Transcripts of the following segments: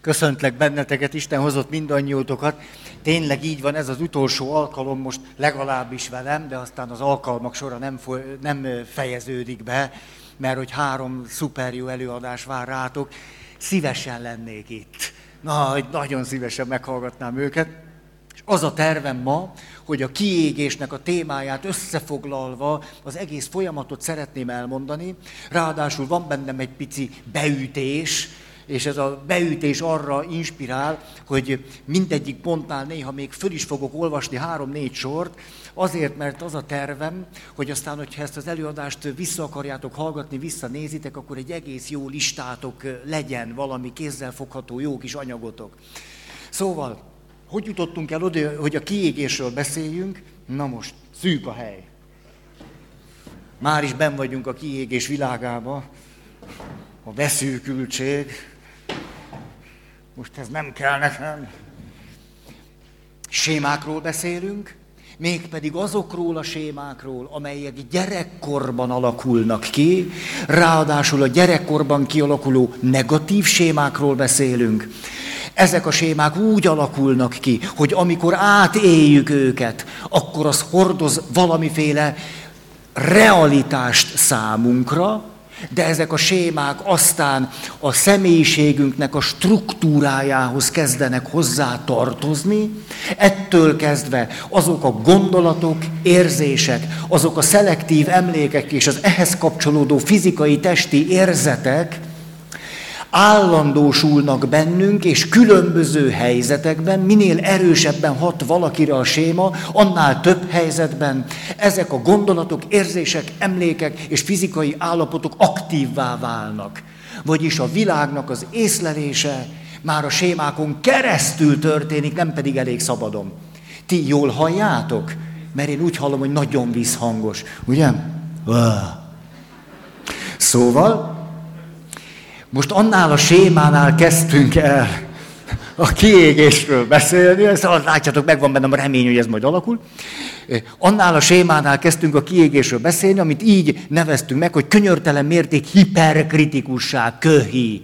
Köszöntlek benneteket, Isten hozott mindannyiótokat. Tényleg így van, ez az utolsó alkalom most legalábbis velem, de aztán az alkalmak sora nem, foly- nem fejeződik be, mert hogy három szuper jó előadás vár rátok. Szívesen lennék itt. Na, nagyon szívesen meghallgatnám őket. És az a tervem ma, hogy a kiégésnek a témáját összefoglalva az egész folyamatot szeretném elmondani. Ráadásul van bennem egy pici beütés, és ez a beütés arra inspirál, hogy mindegyik pontnál néha még föl is fogok olvasni három-négy sort, azért, mert az a tervem, hogy aztán, hogyha ezt az előadást vissza akarjátok hallgatni, visszanézitek, akkor egy egész jó listátok legyen, valami kézzelfogható jó kis anyagotok. Szóval, hogy jutottunk el oda, hogy a kiégésről beszéljünk? Na most, szűk a hely. Már is ben vagyunk a kiégés világába, a beszűkültség, most ez nem kell nekem. Sémákról beszélünk, mégpedig azokról a sémákról, amelyek gyerekkorban alakulnak ki, ráadásul a gyerekkorban kialakuló negatív sémákról beszélünk. Ezek a sémák úgy alakulnak ki, hogy amikor átéljük őket, akkor az hordoz valamiféle realitást számunkra, de ezek a sémák aztán a személyiségünknek a struktúrájához kezdenek hozzá tartozni, ettől kezdve azok a gondolatok, érzések, azok a szelektív emlékek és az ehhez kapcsolódó fizikai testi érzetek, állandósulnak bennünk, és különböző helyzetekben, minél erősebben hat valakire a séma, annál több helyzetben ezek a gondolatok, érzések, emlékek és fizikai állapotok aktívvá válnak. Vagyis a világnak az észlelése már a sémákon keresztül történik, nem pedig elég szabadon. Ti jól halljátok? Mert én úgy hallom, hogy nagyon visszhangos, ugye? Szóval, most annál a sémánál kezdtünk el a kiégésről beszélni, ezt látjátok, megvan bennem a remény, hogy ez majd alakul. Annál a sémánál kezdtünk a kiégésről beszélni, amit így neveztünk meg, hogy könyörtelen mérték hiperkritikusság, köhi.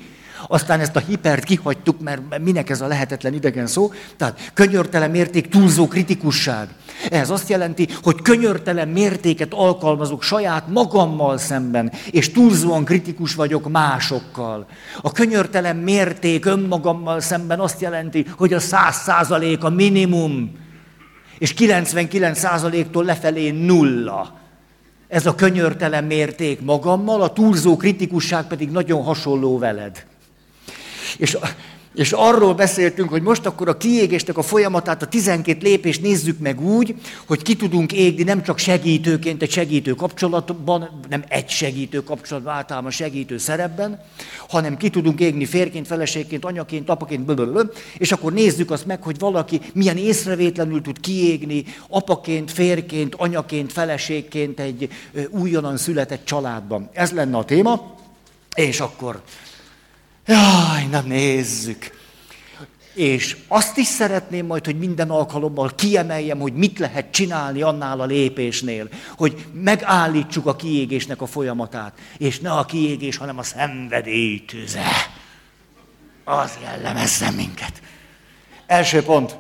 Aztán ezt a hipert kihagytuk, mert minek ez a lehetetlen idegen szó. Tehát könyörtelen mérték, túlzó kritikusság. Ez azt jelenti, hogy könyörtelen mértéket alkalmazok saját magammal szemben, és túlzóan kritikus vagyok másokkal. A könyörtelen mérték önmagammal szemben azt jelenti, hogy a száz százalék a minimum, és 99 százaléktól lefelé nulla. Ez a könyörtelen mérték magammal, a túlzó kritikusság pedig nagyon hasonló veled. És, és arról beszéltünk, hogy most akkor a kiégésnek a folyamatát, a 12 lépést nézzük meg úgy, hogy ki tudunk égni nem csak segítőként, egy segítő kapcsolatban, nem egy segítő kapcsolatban, általában segítő szerepben, hanem ki tudunk égni férként, feleségként, anyaként, apaként, blablabla, és akkor nézzük azt meg, hogy valaki milyen észrevétlenül tud kiégni apaként, férként, anyaként, feleségként egy újonnan született családban. Ez lenne a téma, és akkor Jaj, na nézzük. És azt is szeretném majd, hogy minden alkalommal kiemeljem, hogy mit lehet csinálni annál a lépésnél, hogy megállítsuk a kiégésnek a folyamatát. És ne a kiégés, hanem a szenvedély tüze. Az jellemezze minket. Első pont.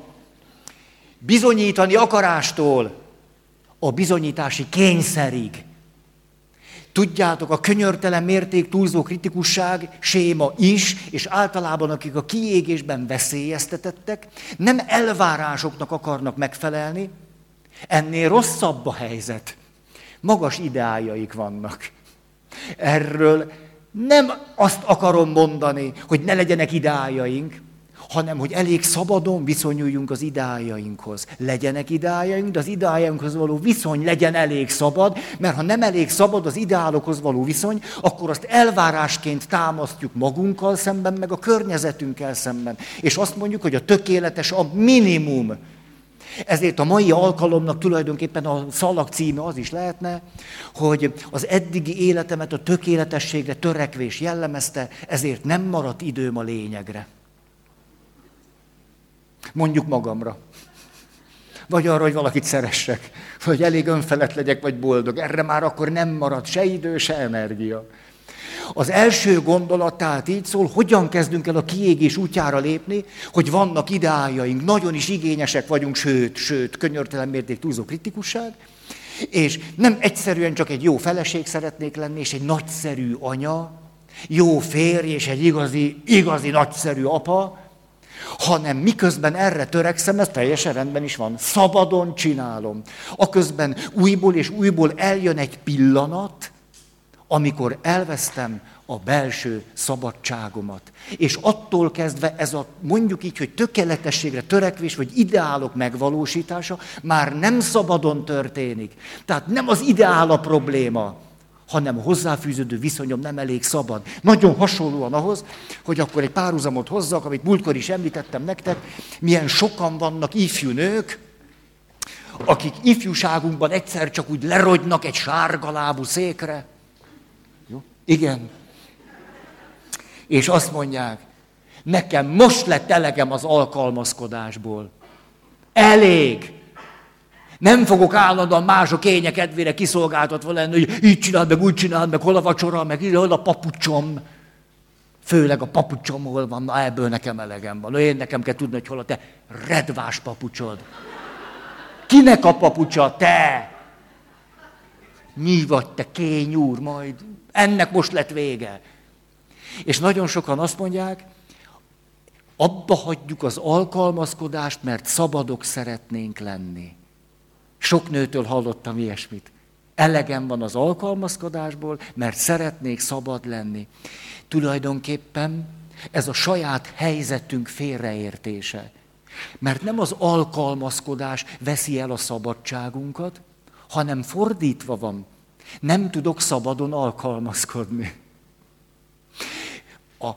Bizonyítani akarástól a bizonyítási kényszerig Tudjátok, a könyörtelen mérték túlzó kritikusság séma is, és általában akik a kiégésben veszélyeztetettek, nem elvárásoknak akarnak megfelelni, ennél rosszabb a helyzet. Magas ideájaik vannak. Erről nem azt akarom mondani, hogy ne legyenek ideájaink, hanem hogy elég szabadon viszonyuljunk az idájainkhoz. Legyenek idájaink, de az idájainkhoz való viszony legyen elég szabad, mert ha nem elég szabad az ideálokhoz való viszony, akkor azt elvárásként támasztjuk magunkkal szemben, meg a környezetünkkel szemben. És azt mondjuk, hogy a tökéletes a minimum. Ezért a mai alkalomnak tulajdonképpen a szalag címe az is lehetne, hogy az eddigi életemet a tökéletességre törekvés jellemezte, ezért nem maradt időm a lényegre. Mondjuk magamra. Vagy arra, hogy valakit szeressek. Vagy elég önfelett legyek, vagy boldog. Erre már akkor nem marad se idő, se energia. Az első gondolat tehát így szól, hogyan kezdünk el a kiégés útjára lépni, hogy vannak ideájaink, nagyon is igényesek vagyunk, sőt, sőt, könyörtelen mérték túlzó kritikusság, és nem egyszerűen csak egy jó feleség szeretnék lenni, és egy nagyszerű anya, jó férj és egy igazi, igazi nagyszerű apa, hanem miközben erre törekszem, ez teljesen rendben is van. Szabadon csinálom. Aközben újból és újból eljön egy pillanat, amikor elvesztem a belső szabadságomat. És attól kezdve ez a mondjuk így, hogy tökéletességre törekvés, vagy ideálok megvalósítása már nem szabadon történik. Tehát nem az ideál a probléma, hanem a hozzáfűződő viszonyom nem elég szabad. Nagyon hasonlóan ahhoz, hogy akkor egy párhuzamot hozzak, amit múltkor is említettem nektek, milyen sokan vannak ifjú nők, akik ifjúságunkban egyszer csak úgy lerogynak egy sárgalábú székre. Jó? Igen. És azt mondják, nekem most lett elegem az alkalmazkodásból. Elég. Nem fogok állandóan mások kénye kedvére kiszolgáltatva lenni, hogy így csináld meg, úgy csináld meg, hol a vacsora, meg hol a papucsom. Főleg a papucsom hol van, na ebből nekem elegem van. Én nekem kell tudni, hogy hol a te redvás papucsod. Kinek a papucsa? Te! Mi vagy te, kény úr, majd ennek most lett vége. És nagyon sokan azt mondják, abba hagyjuk az alkalmazkodást, mert szabadok szeretnénk lenni. Sok nőtől hallottam ilyesmit. Elegem van az alkalmazkodásból, mert szeretnék szabad lenni. Tulajdonképpen ez a saját helyzetünk félreértése. Mert nem az alkalmazkodás veszi el a szabadságunkat, hanem fordítva van. Nem tudok szabadon alkalmazkodni. A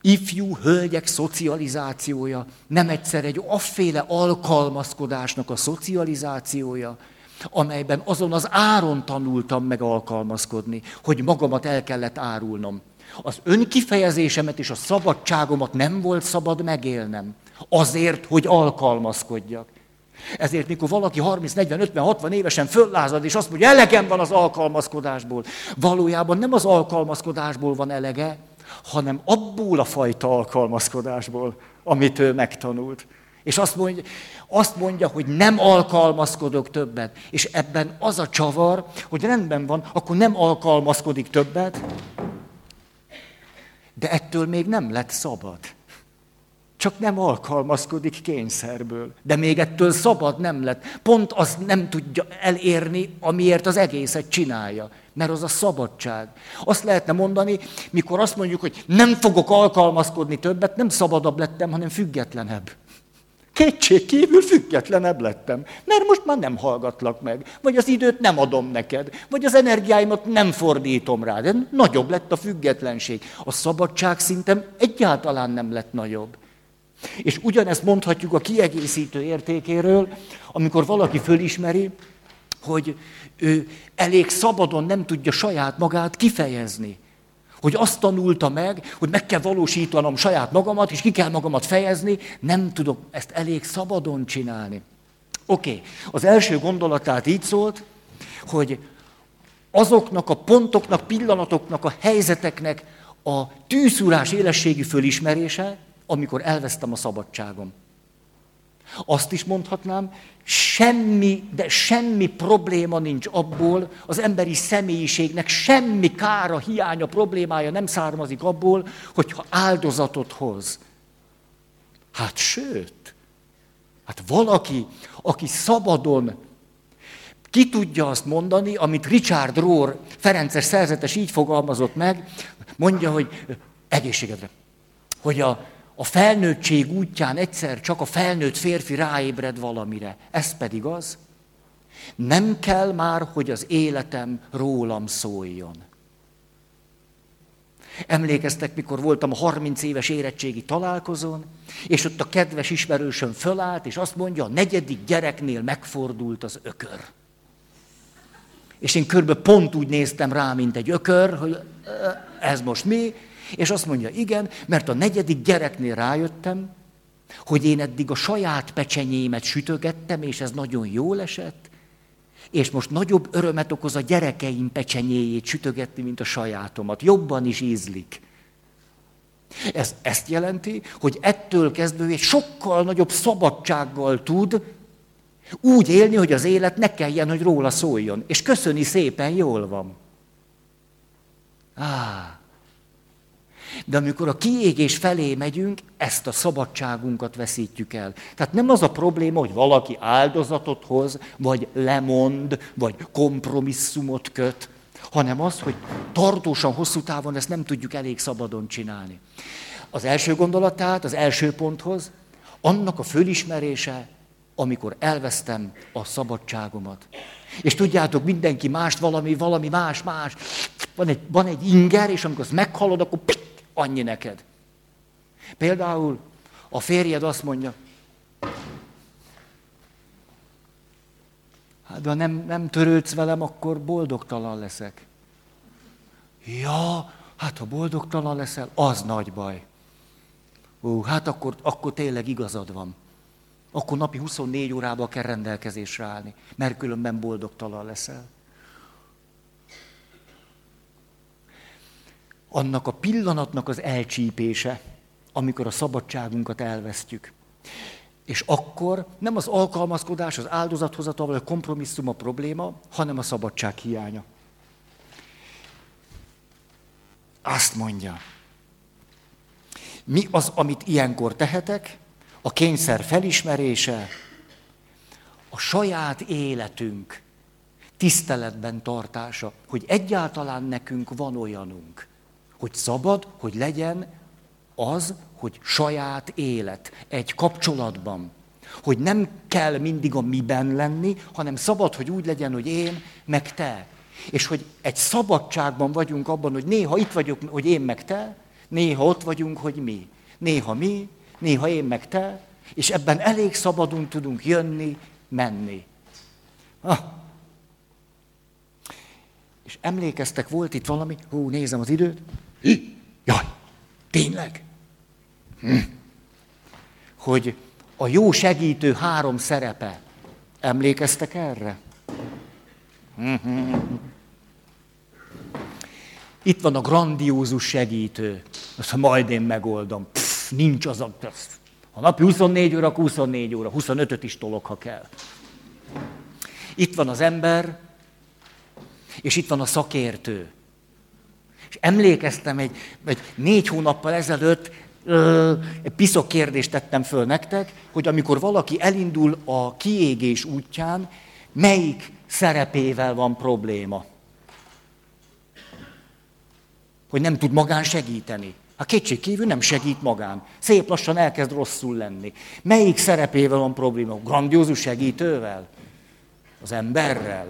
ifjú hölgyek szocializációja nem egyszer egy afféle alkalmazkodásnak a szocializációja, amelyben azon az áron tanultam meg alkalmazkodni, hogy magamat el kellett árulnom. Az önkifejezésemet és a szabadságomat nem volt szabad megélnem, azért, hogy alkalmazkodjak. Ezért, mikor valaki 30, 40, 50, 60 évesen föllázad, és azt mondja, elegem van az alkalmazkodásból, valójában nem az alkalmazkodásból van elege, hanem abból a fajta alkalmazkodásból, amit ő megtanult. És azt mondja, azt mondja, hogy nem alkalmazkodok többet. És ebben az a csavar, hogy rendben van, akkor nem alkalmazkodik többet, de ettől még nem lett szabad. Csak nem alkalmazkodik kényszerből. De még ettől szabad nem lett. Pont azt nem tudja elérni, amiért az egészet csinálja. Mert az a szabadság. Azt lehetne mondani, mikor azt mondjuk, hogy nem fogok alkalmazkodni többet, nem szabadabb lettem, hanem függetlenebb. Kétség kívül függetlenebb lettem, mert most már nem hallgatlak meg, vagy az időt nem adom neked, vagy az energiáimat nem fordítom rá. De nagyobb lett a függetlenség. A szabadság szintem egyáltalán nem lett nagyobb. És ugyanezt mondhatjuk a kiegészítő értékéről, amikor valaki fölismeri, hogy ő elég szabadon nem tudja saját magát kifejezni. Hogy azt tanulta meg, hogy meg kell valósítanom saját magamat, és ki kell magamat fejezni, nem tudom ezt elég szabadon csinálni. Oké, okay. az első gondolatát így szólt, hogy azoknak a pontoknak, pillanatoknak, a helyzeteknek a tűzúrás élességi fölismerése, amikor elvesztem a szabadságom. Azt is mondhatnám, semmi, de semmi probléma nincs abból, az emberi személyiségnek semmi kára, hiánya, problémája nem származik abból, hogyha áldozatot hoz. Hát sőt, hát valaki, aki szabadon ki tudja azt mondani, amit Richard Rohr, Ferences szerzetes így fogalmazott meg, mondja, hogy egészségedre, hogy a, a felnőttség útján egyszer csak a felnőtt férfi ráébred valamire. Ez pedig az, nem kell már, hogy az életem rólam szóljon. Emlékeztek, mikor voltam a 30 éves érettségi találkozón, és ott a kedves ismerősöm fölállt, és azt mondja, a negyedik gyereknél megfordult az ökör. És én körbe pont úgy néztem rá, mint egy ökör, hogy ez most mi, és azt mondja, igen, mert a negyedik gyereknél rájöttem, hogy én eddig a saját pecsenyémet sütögettem, és ez nagyon jól esett, És most nagyobb örömet okoz a gyerekeim pecsenyéjét sütögetni, mint a sajátomat. Jobban is ízlik. Ez ezt jelenti, hogy ettől kezdve egy sokkal nagyobb szabadsággal tud úgy élni, hogy az élet ne kelljen, hogy róla szóljon. És köszöni szépen, jól van. Á. De amikor a kiégés felé megyünk, ezt a szabadságunkat veszítjük el. Tehát nem az a probléma, hogy valaki áldozatot hoz, vagy lemond, vagy kompromisszumot köt, hanem az, hogy tartósan, hosszú távon ezt nem tudjuk elég szabadon csinálni. Az első gondolatát, az első ponthoz, annak a fölismerése, amikor elvesztem a szabadságomat. És tudjátok, mindenki mást valami, valami más, más. Van egy, van egy inger, és amikor azt meghalod, akkor pik, annyi neked. Például a férjed azt mondja, hát ha nem, nem törődsz velem, akkor boldogtalan leszek. Ja, hát ha boldogtalan leszel, az nagy baj. Ó, hát akkor, akkor tényleg igazad van. Akkor napi 24 órában kell rendelkezésre állni, mert különben boldogtalan leszel. Annak a pillanatnak az elcsípése, amikor a szabadságunkat elvesztjük. És akkor nem az alkalmazkodás, az áldozathozatal vagy a kompromisszum a probléma, hanem a szabadság hiánya. Azt mondja, mi az, amit ilyenkor tehetek? A kényszer felismerése, a saját életünk tiszteletben tartása, hogy egyáltalán nekünk van olyanunk, hogy szabad, hogy legyen az, hogy saját élet egy kapcsolatban. Hogy nem kell mindig a miben lenni, hanem szabad, hogy úgy legyen, hogy én, meg te. És hogy egy szabadságban vagyunk abban, hogy néha itt vagyok, hogy én meg te, néha ott vagyunk, hogy mi. Néha mi, néha én meg te, és ebben elég szabadon tudunk jönni, menni. Ah. És emlékeztek, volt itt valami, hú, nézem az időt, Hi, jaj, tényleg? Hm. Hogy a jó segítő három szerepe. Emlékeztek erre? Itt van a grandiózus segítő. Azt majd én megoldom. Pff, nincs az a... Ha napi 24 óra, 24 óra. 25-öt is tolok, ha kell. Itt van az ember, és itt van a szakértő. És emlékeztem egy, egy négy hónappal ezelőtt, egy piszok kérdést tettem föl nektek, hogy amikor valaki elindul a kiégés útján, melyik szerepével van probléma. Hogy nem tud magán segíteni. Hát kétség kívül nem segít magán. Szép lassan elkezd rosszul lenni. Melyik szerepével van probléma? Grandiózus segítővel? Az emberrel?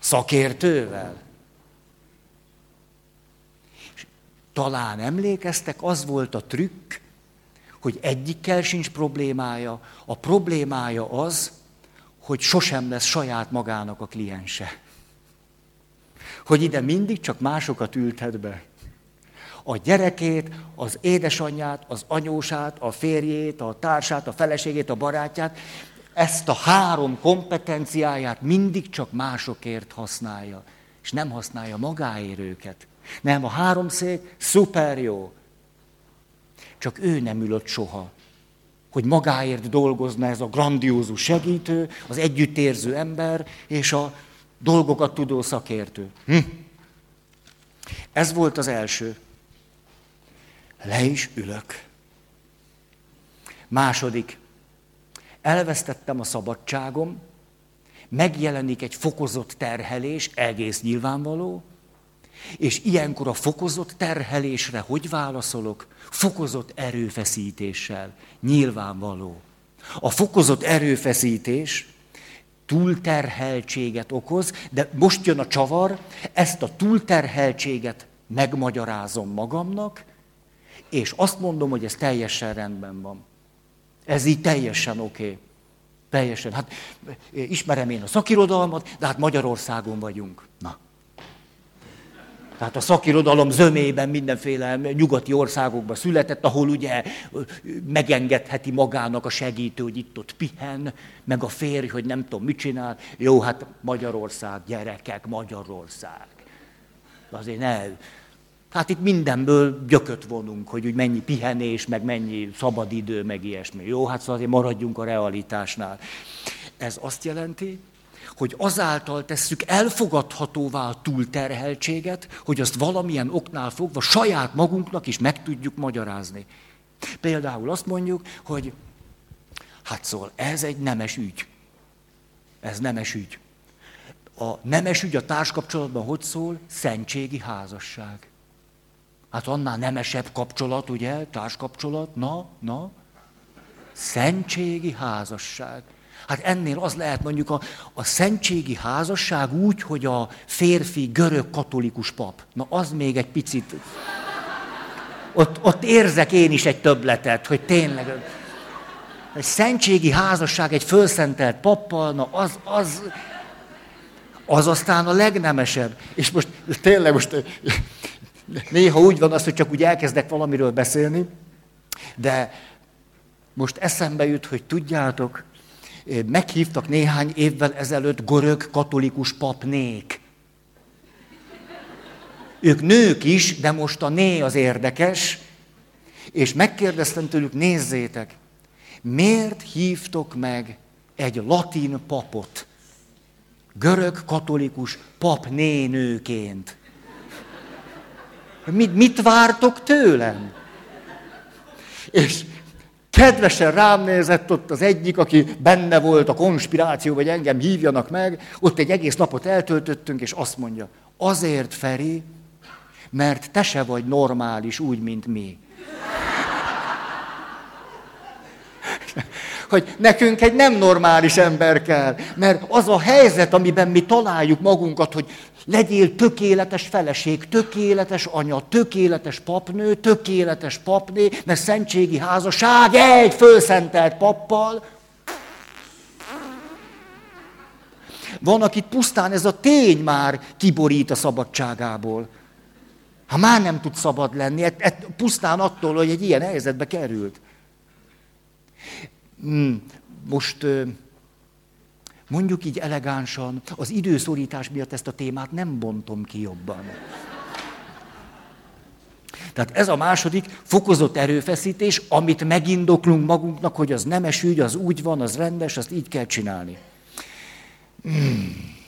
Szakértővel? És talán emlékeztek, az volt a trükk, hogy egyikkel sincs problémája. A problémája az, hogy sosem lesz saját magának a kliense. Hogy ide mindig csak másokat ültet be. A gyerekét, az édesanyját, az anyósát, a férjét, a társát, a feleségét, a barátját, ezt a három kompetenciáját mindig csak másokért használja, és nem használja magáért őket. Nem, a háromszék szuper jó. Csak ő nem ülött soha hogy magáért dolgozna ez a grandiózus segítő, az együttérző ember és a dolgokat tudó szakértő. Hm? Ez volt az első. Le is ülök. Második. Elvesztettem a szabadságom, megjelenik egy fokozott terhelés, egész nyilvánvaló, és ilyenkor a fokozott terhelésre hogy válaszolok? Fokozott erőfeszítéssel. Nyilvánvaló. A fokozott erőfeszítés túlterheltséget okoz, de most jön a csavar, ezt a túlterheltséget megmagyarázom magamnak, és azt mondom, hogy ez teljesen rendben van. Ez így teljesen oké. Okay. Teljesen. Hát ismerem én a szakirodalmat, de hát Magyarországon vagyunk. Na. Tehát a szakirodalom zömében mindenféle nyugati országokban született, ahol ugye megengedheti magának a segítő, hogy itt-ott pihen, meg a férj, hogy nem tudom, mit csinál. Jó, hát Magyarország, gyerekek, Magyarország. Azért ne. Hát itt mindenből gyököt vonunk, hogy úgy mennyi pihenés, meg mennyi szabadidő, meg ilyesmi. Jó, hát szóval azért maradjunk a realitásnál. Ez azt jelenti, hogy azáltal tesszük elfogadhatóvá a túlterheltséget, hogy azt valamilyen oknál fogva saját magunknak is meg tudjuk magyarázni. Például azt mondjuk, hogy hát szól, ez egy nemes ügy. Ez nemes ügy. A nemes ügy a társkapcsolatban hogy szól? Szentségi házasság. Hát annál nemesebb kapcsolat, ugye, társkapcsolat, na, na, szentségi házasság. Hát ennél az lehet mondjuk a, a szentségi házasság úgy, hogy a férfi görög katolikus pap. Na az még egy picit... Ott, ott érzek én is egy többletet, hogy tényleg... Egy szentségi házasság egy fölszentelt pappal, na az, az, az aztán a legnemesebb. És most tényleg most néha úgy van az, hogy csak úgy elkezdek valamiről beszélni, de most eszembe jut, hogy tudjátok, meghívtak néhány évvel ezelőtt görög katolikus papnék. Ők nők is, de most a né az érdekes, és megkérdeztem tőlük, nézzétek, miért hívtok meg egy latin papot, görög katolikus papnénőként? Mit, mit vártok tőlem? És Kedvesen rám nézett ott az egyik, aki benne volt a konspiráció, vagy engem hívjanak meg. Ott egy egész napot eltöltöttünk, és azt mondja, azért, Feri, mert te se vagy normális úgy, mint mi. Hogy nekünk egy nem normális ember kell. Mert az a helyzet, amiben mi találjuk magunkat, hogy legyél tökéletes feleség, tökéletes anya, tökéletes papnő, tökéletes papné, mert szentségi házasság egy fölszentelt pappal. Van, akit pusztán ez a tény már kiborít a szabadságából. Ha már nem tud szabad lenni, et, et, pusztán attól, hogy egy ilyen helyzetbe került. Hmm, most mondjuk így elegánsan, az időszorítás miatt ezt a témát nem bontom ki jobban. Tehát ez a második fokozott erőfeszítés, amit megindoklunk magunknak, hogy az nemes ügy, az úgy van, az rendes, azt így kell csinálni. Hmm.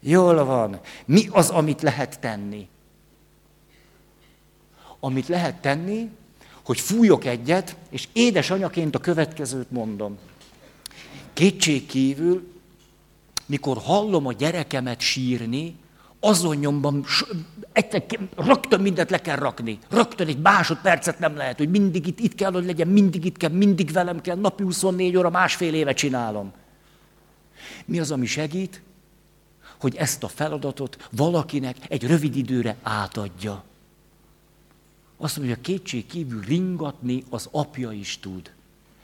Jól van. Mi az, amit lehet tenni? Amit lehet tenni, hogy fújok egyet, és édesanyaként a következőt mondom. Kétség kívül, mikor hallom a gyerekemet sírni, azon nyomban rögtön mindent le kell rakni. Rögtön egy másodpercet nem lehet, hogy mindig itt, itt kell, hogy legyen, mindig itt kell, mindig velem kell, napi 24 óra, másfél éve csinálom. Mi az, ami segít? Hogy ezt a feladatot valakinek egy rövid időre átadja. Azt mondja, hogy kétség kívül ringatni az apja is tud.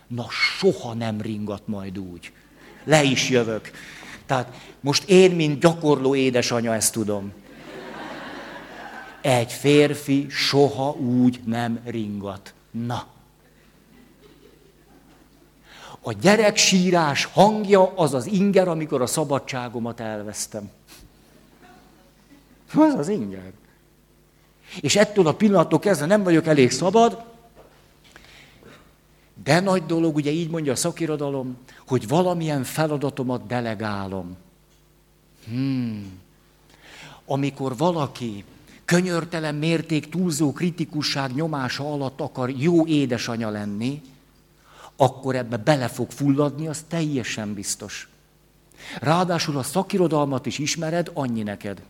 Na, soha nem ringat majd úgy. Le is jövök. Tehát most én, mint gyakorló édesanya ezt tudom. Egy férfi soha úgy nem ringat. Na. A gyerek sírás hangja az az inger, amikor a szabadságomat elvesztem. Az az inger. És ettől a pillanattól kezdve nem vagyok elég szabad, de nagy dolog, ugye így mondja a szakirodalom, hogy valamilyen feladatomat delegálom. Hmm. Amikor valaki könyörtelen mérték, túlzó kritikusság nyomása alatt akar jó édesanya lenni, akkor ebbe bele fog fulladni, az teljesen biztos. Ráadásul a szakirodalmat is ismered, annyi neked.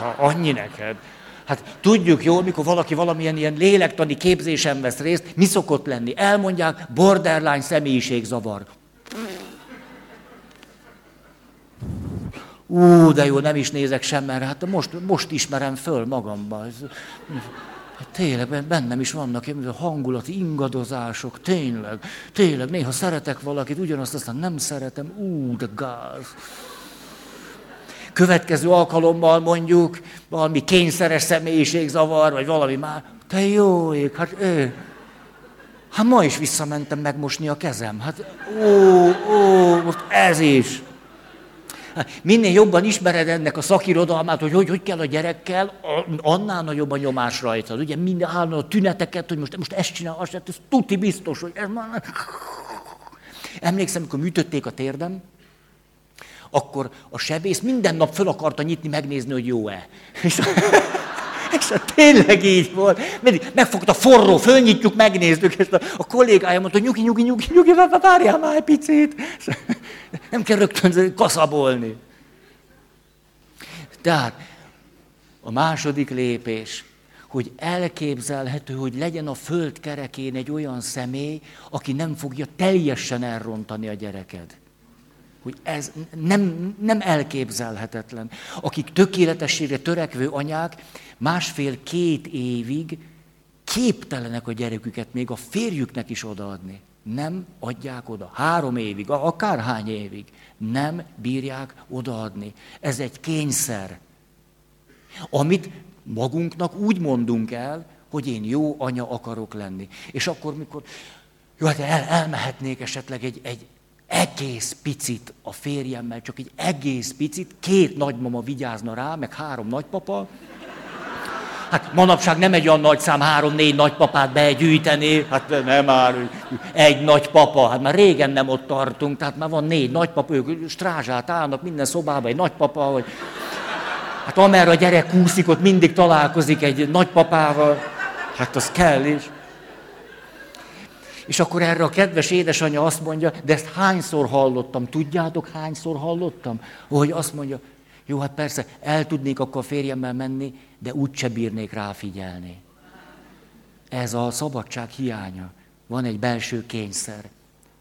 Hát annyi neked. Hát tudjuk jól, mikor valaki valamilyen ilyen lélektani képzésen vesz részt, mi szokott lenni? Elmondják, borderline személyiségzavar. Ú, de jó, nem is nézek sem, mert hát most, most ismerem föl magamban. Hát tényleg, bennem is vannak hangulati ingadozások, tényleg, tényleg, néha szeretek valakit, ugyanazt aztán nem szeretem, ú, de gáz. Következő alkalommal mondjuk valami kényszeres személyiségzavar, vagy valami már. Te jó ég, hát ő. Hát ma is visszamentem megmosni a kezem. Hát ó, ó, most ez is. Hát minél jobban ismered ennek a szakirodalmát, hogy hogy, hogy kell a gyerekkel, annál nagyobb a nyomás rajta. Ugye minden állna a tüneteket, hogy most, most ezt csinál, azt, ez tuti biztos, hogy ez már... Emlékszem, amikor műtötték a térdem, akkor a sebész minden nap föl akarta nyitni, megnézni, hogy jó-e. És, és tényleg így volt. Mindig megfogta forró, fölnyitjuk, megnézzük, és a, a kollégája mondta, nyugi, nyugi, nyugi, nyugi, várjál már egy picit. Nem kell rögtön kaszabolni. Tehát a második lépés, hogy elképzelhető, hogy legyen a föld kerekén egy olyan személy, aki nem fogja teljesen elrontani a gyereked. Hogy ez nem, nem elképzelhetetlen. Akik tökéletességre törekvő anyák másfél-két évig képtelenek a gyereküket még a férjüknek is odaadni. Nem adják oda. Három évig, akárhány évig. Nem bírják odaadni. Ez egy kényszer. Amit magunknak úgy mondunk el, hogy én jó anya akarok lenni. És akkor, mikor jó, hát el, elmehetnék esetleg egy, egy egész picit a férjemmel, csak egy egész picit, két nagymama vigyázna rá, meg három nagypapa, Hát manapság nem egy olyan nagy szám, három-négy nagypapát begyűjteni, hát nem már, egy nagypapa, hát már régen nem ott tartunk, tehát már van négy nagypapa, ők strázsát állnak minden szobában, egy nagypapa, hogy hát amerre a gyerek kúszik, ott mindig találkozik egy nagypapával, hát az kell is. És akkor erre a kedves édesanyja azt mondja, de ezt hányszor hallottam, tudjátok hányszor hallottam? Hogy azt mondja, jó, hát persze, el tudnék akkor a férjemmel menni, de úgyse bírnék ráfigyelni. Ez a szabadság hiánya. Van egy belső kényszer.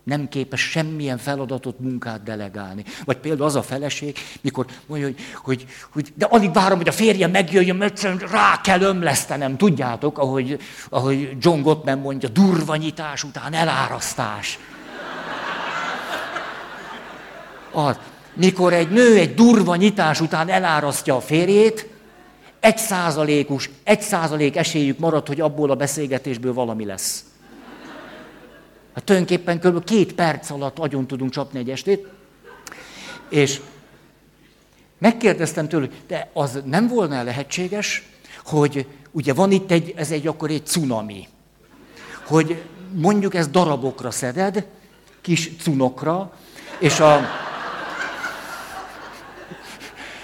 Nem képes semmilyen feladatot, munkát delegálni. Vagy például az a feleség, mikor mondja, hogy, hogy, hogy de alig várom, hogy a férjem megjöjjön, mert rá kell ömlesztenem. Tudjátok, ahogy, ahogy John Gottman mondja, durva nyitás után elárasztás. Az, mikor egy nő egy durva nyitás után elárasztja a férjét, egy százalékos, egy százalék esélyük marad, hogy abból a beszélgetésből valami lesz. Hát tulajdonképpen kb. két perc alatt agyon tudunk csapni egy estét, és megkérdeztem tőle, de az nem volna lehetséges, hogy ugye van itt egy, ez egy akkor egy cunami, hogy mondjuk ez darabokra szeded, kis cunokra, és a,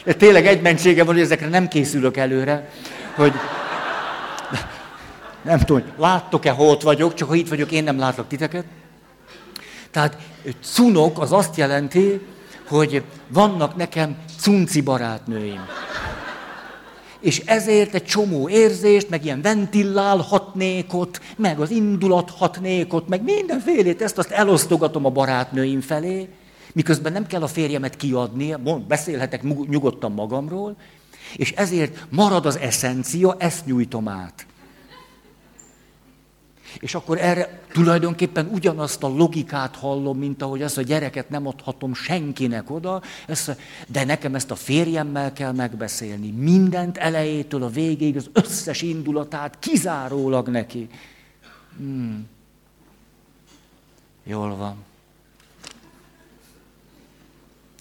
de tényleg egy mentsége van, hogy ezekre nem készülök előre, hogy nem tudom, láttok-e, hol ott vagyok, csak ha itt vagyok, én nem látlak titeket. Tehát cunok az azt jelenti, hogy vannak nekem cunci barátnőim. És ezért egy csomó érzést, meg ilyen ventillálhatnékot, meg az indulathatnékot, meg mindenfélét, ezt azt elosztogatom a barátnőim felé, miközben nem kell a férjemet kiadni, beszélhetek nyugodtan magamról, és ezért marad az eszencia, ezt nyújtom át. És akkor erre tulajdonképpen ugyanazt a logikát hallom, mint ahogy azt a gyereket nem adhatom senkinek oda, ezt, de nekem ezt a férjemmel kell megbeszélni. Mindent elejétől a végéig, az összes indulatát kizárólag neki. Hmm. Jól van.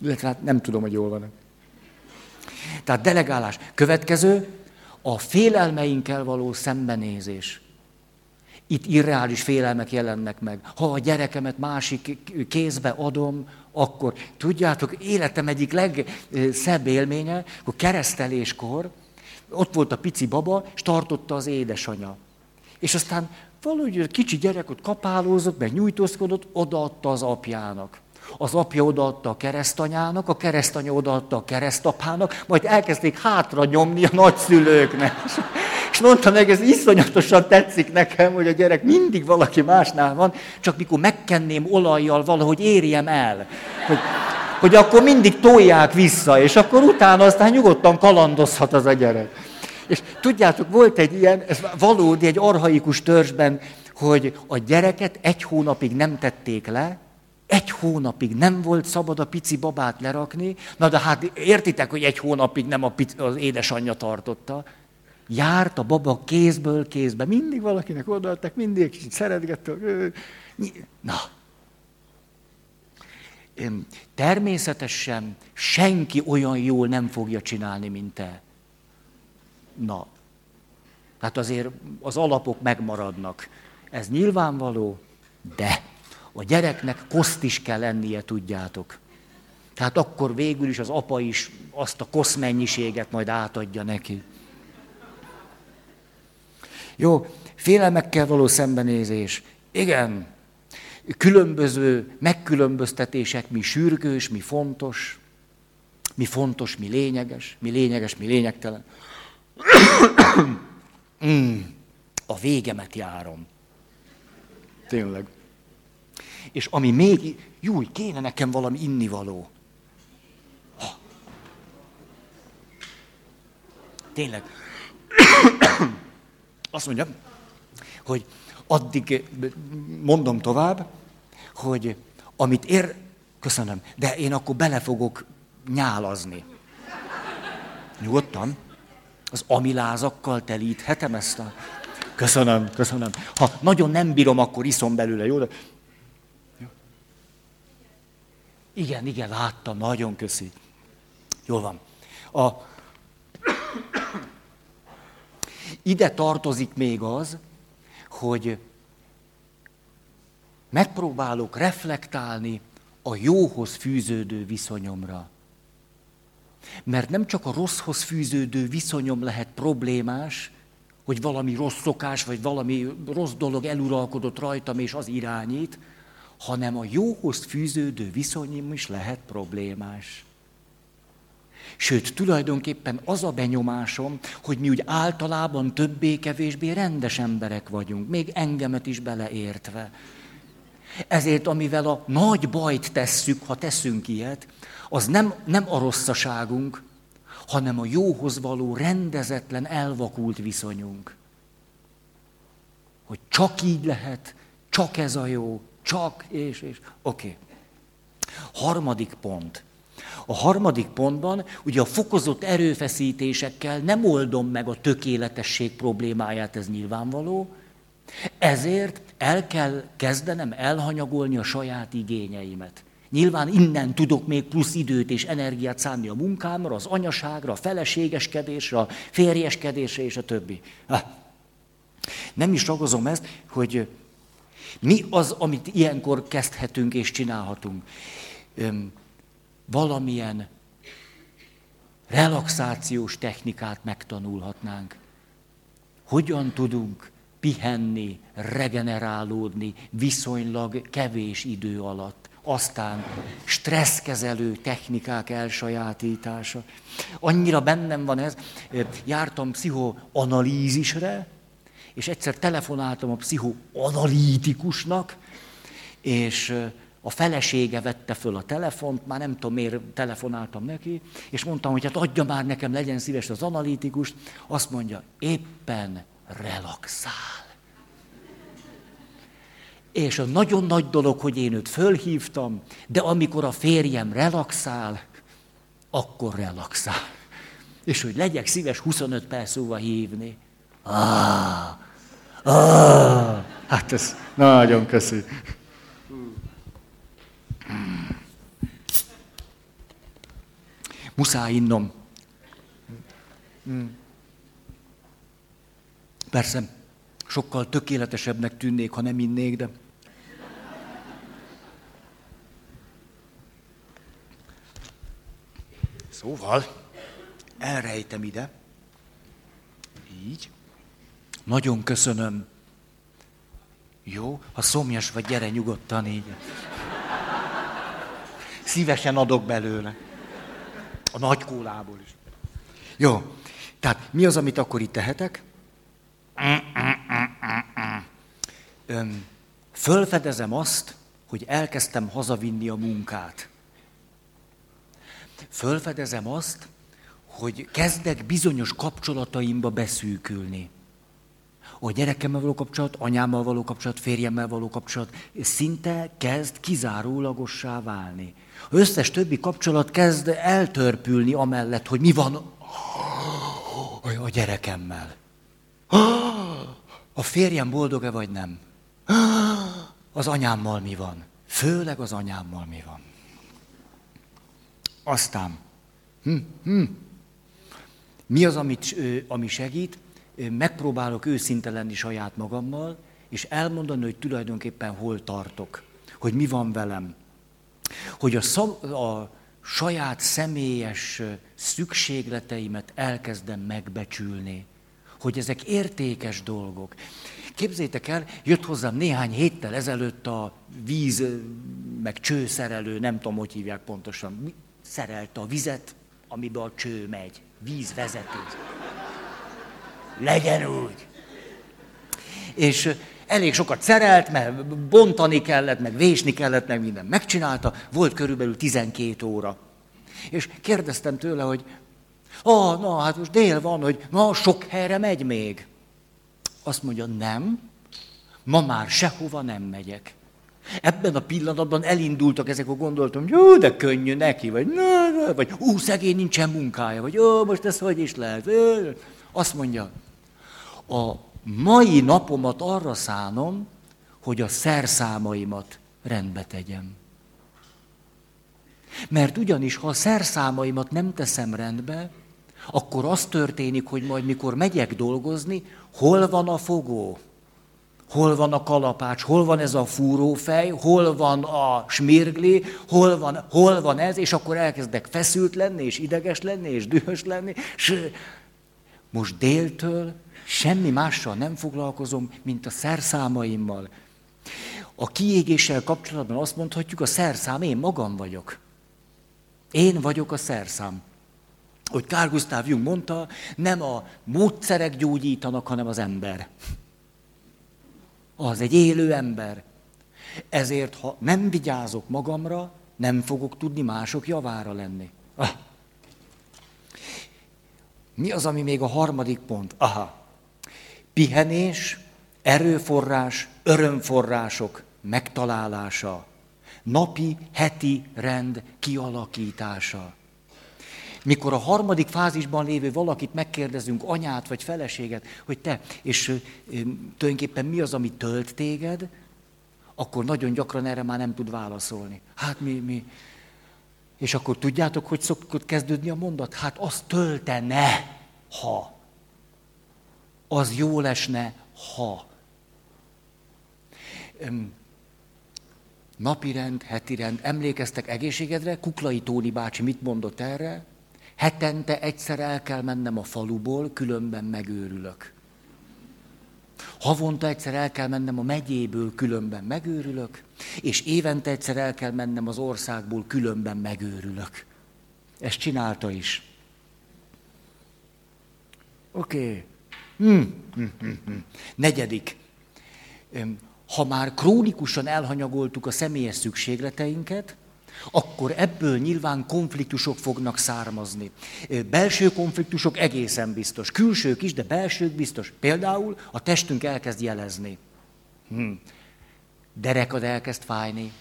Illetve hát nem tudom, hogy jól van. Tehát delegálás. Következő, a félelmeinkkel való szembenézés. Itt irreális félelmek jelennek meg. Ha a gyerekemet másik kézbe adom, akkor tudjátok, életem egyik legszebb élménye, hogy kereszteléskor ott volt a pici baba, és tartotta az édesanyja. És aztán valahogy kicsi gyerek ott kapálózott, meg nyújtózkodott, odaadta az apjának. Az apja odaadta a keresztanyának, a keresztanya odaadta a keresztapának, majd elkezdték hátra nyomni a nagyszülőknek. És mondta meg, ez iszonyatosan tetszik nekem, hogy a gyerek mindig valaki másnál van, csak mikor megkenném olajjal valahogy érjem el. Hogy, hogy akkor mindig tolják vissza, és akkor utána aztán nyugodtan kalandozhat az a gyerek. És tudjátok, volt egy ilyen, ez valódi, egy arhaikus törzsben, hogy a gyereket egy hónapig nem tették le, Egy hónapig nem volt szabad a pici babát lerakni, na de hát értitek, hogy egy hónapig nem a pici, az édesanyja tartotta. Járt a baba kézből kézbe, mindig valakinek odaadtak, mindig kicsit szeretgettek. Na, természetesen senki olyan jól nem fogja csinálni, mint te. Na, hát azért az alapok megmaradnak. Ez nyilvánvaló, de a gyereknek koszt is kell lennie, tudjátok. Tehát akkor végül is az apa is azt a kosz mennyiséget majd átadja neki. Jó, félelmekkel való szembenézés. Igen, különböző megkülönböztetések, mi sürgős, mi fontos, mi fontos, mi lényeges, mi lényeges, mi lényegtelen. mm, a végemet járom. Tényleg. És ami még, júj, kéne nekem valami innivaló. Ha. Tényleg. Azt mondja, hogy addig mondom tovább, hogy amit ér, köszönöm, de én akkor bele fogok nyálazni. Nyugodtan. Az amilázakkal telíthetem ezt a... Köszönöm, köszönöm. Ha nagyon nem bírom, akkor iszom belőle, jó? De... Igen, igen, láttam, nagyon köszi. Jól van. A... Ide tartozik még az, hogy megpróbálok reflektálni a jóhoz fűződő viszonyomra. Mert nem csak a rosszhoz fűződő viszonyom lehet problémás, hogy valami rossz szokás, vagy valami rossz dolog eluralkodott rajtam, és az irányít, hanem a jóhoz fűződő viszonyom is lehet problémás. Sőt, tulajdonképpen az a benyomásom, hogy mi úgy általában többé-kevésbé rendes emberek vagyunk, még engemet is beleértve. Ezért, amivel a nagy bajt tesszük, ha teszünk ilyet, az nem, nem a rosszaságunk, hanem a jóhoz való rendezetlen, elvakult viszonyunk. Hogy csak így lehet, csak ez a jó, csak, és, és. Oké. Okay. Harmadik pont. A harmadik pontban ugye a fokozott erőfeszítésekkel nem oldom meg a tökéletesség problémáját, ez nyilvánvaló, ezért el kell kezdenem elhanyagolni a saját igényeimet. Nyilván innen tudok még plusz időt és energiát szánni a munkámra, az anyaságra, a feleségeskedésre, a férjeskedésre és a többi. Nem is ragozom ezt, hogy mi az, amit ilyenkor kezdhetünk és csinálhatunk valamilyen relaxációs technikát megtanulhatnánk. Hogyan tudunk pihenni, regenerálódni viszonylag kevés idő alatt. Aztán stresszkezelő technikák elsajátítása. Annyira bennem van ez, jártam pszichoanalízisre, és egyszer telefonáltam a pszichoanalítikusnak, és a felesége vette föl a telefont, már nem tudom miért telefonáltam neki, és mondtam, hogy hát adja már nekem, legyen szíves az analitikus. Azt mondja, éppen relaxál. És a nagyon nagy dolog, hogy én őt fölhívtam, de amikor a férjem relaxál, akkor relaxál. És hogy legyek szíves 25 perc múlva hívni. Ah, ah, hát ez nagyon köszi. Muszáj innom. Persze, sokkal tökéletesebbnek tűnnék, ha nem innék, de... Szóval, elrejtem ide. Így. Nagyon köszönöm. Jó, ha szomjas vagy, gyere nyugodtan így. Szívesen adok belőle. A nagy kólából is. Jó, tehát mi az, amit akkor itt tehetek? Öm, fölfedezem azt, hogy elkezdtem hazavinni a munkát. Fölfedezem azt, hogy kezdek bizonyos kapcsolataimba beszűkülni. A gyerekemmel való kapcsolat, anyámmal való kapcsolat, férjemmel való kapcsolat szinte kezd kizárólagossá válni. Az összes többi kapcsolat kezd eltörpülni amellett, hogy mi van a gyerekemmel. A férjem boldog-e vagy nem? Az anyámmal mi van? Főleg az anyámmal mi van? Aztán, hm, hm. mi az, amit, ami segít? Megpróbálok őszinte lenni saját magammal, és elmondani, hogy tulajdonképpen hol tartok, hogy mi van velem. Hogy a, szab, a saját személyes szükségleteimet elkezdem megbecsülni, hogy ezek értékes dolgok. Képzétek el, jött hozzám néhány héttel ezelőtt a víz, meg csőszerelő, nem tudom, hogy hívják pontosan, szerelte a vizet, amiben a cső megy. Vízvezető. Legyen úgy. És elég sokat szerelt, mert bontani kellett, meg vésni kellett, meg minden megcsinálta. Volt körülbelül 12 óra. És kérdeztem tőle, hogy ah, na, hát most dél van, hogy na, sok helyre megy még. Azt mondja, nem, ma már sehova nem megyek. Ebben a pillanatban elindultak ezek a gondolatom, jó, de könnyű neki, vagy na, na, vagy ú, szegény nincsen munkája, vagy ó, most ez hogy is lehet. Azt mondja, a mai napomat arra szánom, hogy a szerszámaimat rendbe tegyem. Mert ugyanis, ha a szerszámaimat nem teszem rendbe, akkor az történik, hogy majd mikor megyek dolgozni, hol van a fogó? Hol van a kalapács, hol van ez a fúrófej, hol van a smirgli, hol van, hol van ez, és akkor elkezdek feszült lenni, és ideges lenni, és dühös lenni. És most déltől semmi mással nem foglalkozom, mint a szerszámaimmal. A kiégéssel kapcsolatban azt mondhatjuk, a szerszám én magam vagyok. Én vagyok a szerszám. Hogy Kár Gustav Jung mondta, nem a módszerek gyógyítanak, hanem az ember. Az egy élő ember. Ezért, ha nem vigyázok magamra, nem fogok tudni mások javára lenni. Ah. Mi az, ami még a harmadik pont? Aha. Pihenés, erőforrás, örömforrások megtalálása, napi, heti rend kialakítása. Mikor a harmadik fázisban lévő valakit megkérdezünk, anyát vagy feleséget, hogy te, és tulajdonképpen mi az, ami tölt téged, akkor nagyon gyakran erre már nem tud válaszolni. Hát mi, mi. És akkor tudjátok, hogy szokott kezdődni a mondat? Hát az töltene, ha. Az jó lesne, ha. Napirend, hetirend, emlékeztek egészségedre? Kuklai Tóni bácsi mit mondott erre? Hetente egyszer el kell mennem a faluból, különben megőrülök. Havonta egyszer el kell mennem a megyéből, különben megőrülök, és évente egyszer el kell mennem az országból, különben megőrülök. Ezt csinálta is. Oké. Okay. Hmm. Hmm, hmm, hmm. Negyedik. Ha már krónikusan elhanyagoltuk a személyes szükségleteinket, akkor ebből nyilván konfliktusok fognak származni. Belső konfliktusok egészen biztos, külsők is, de belsők biztos. Például a testünk elkezd jelezni. Hm. Derekad elkezd fájni,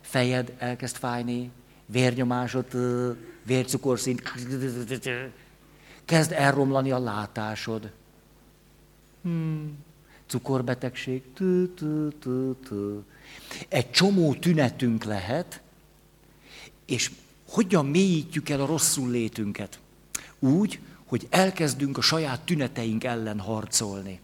fejed elkezd fájni, vérnyomásod, vércukorszint, kezd elromlani a látásod. Hmm. Cukorbetegség. Egy csomó tünetünk lehet, és hogyan mélyítjük el a rosszul létünket? Úgy, hogy elkezdünk a saját tüneteink ellen harcolni.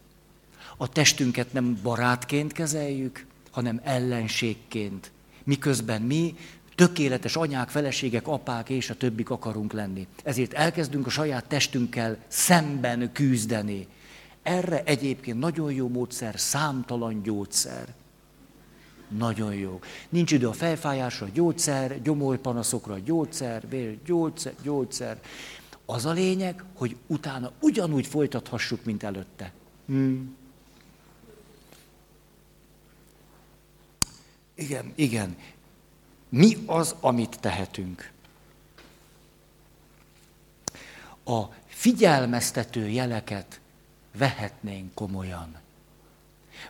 A testünket nem barátként kezeljük, hanem ellenségként. Miközben mi tökéletes anyák, feleségek, apák és a többik akarunk lenni. Ezért elkezdünk a saját testünkkel szemben küzdeni. Erre egyébként nagyon jó módszer, számtalan gyógyszer. Nagyon jó. Nincs idő a fejfájásra, gyógyszer, gyomorpanaszokra, gyógyszer, vér, gyógyszer, gyógyszer. Az a lényeg, hogy utána ugyanúgy folytathassuk, mint előtte. Hmm. Igen, igen. Mi az, amit tehetünk? A figyelmeztető jeleket vehetnénk komolyan.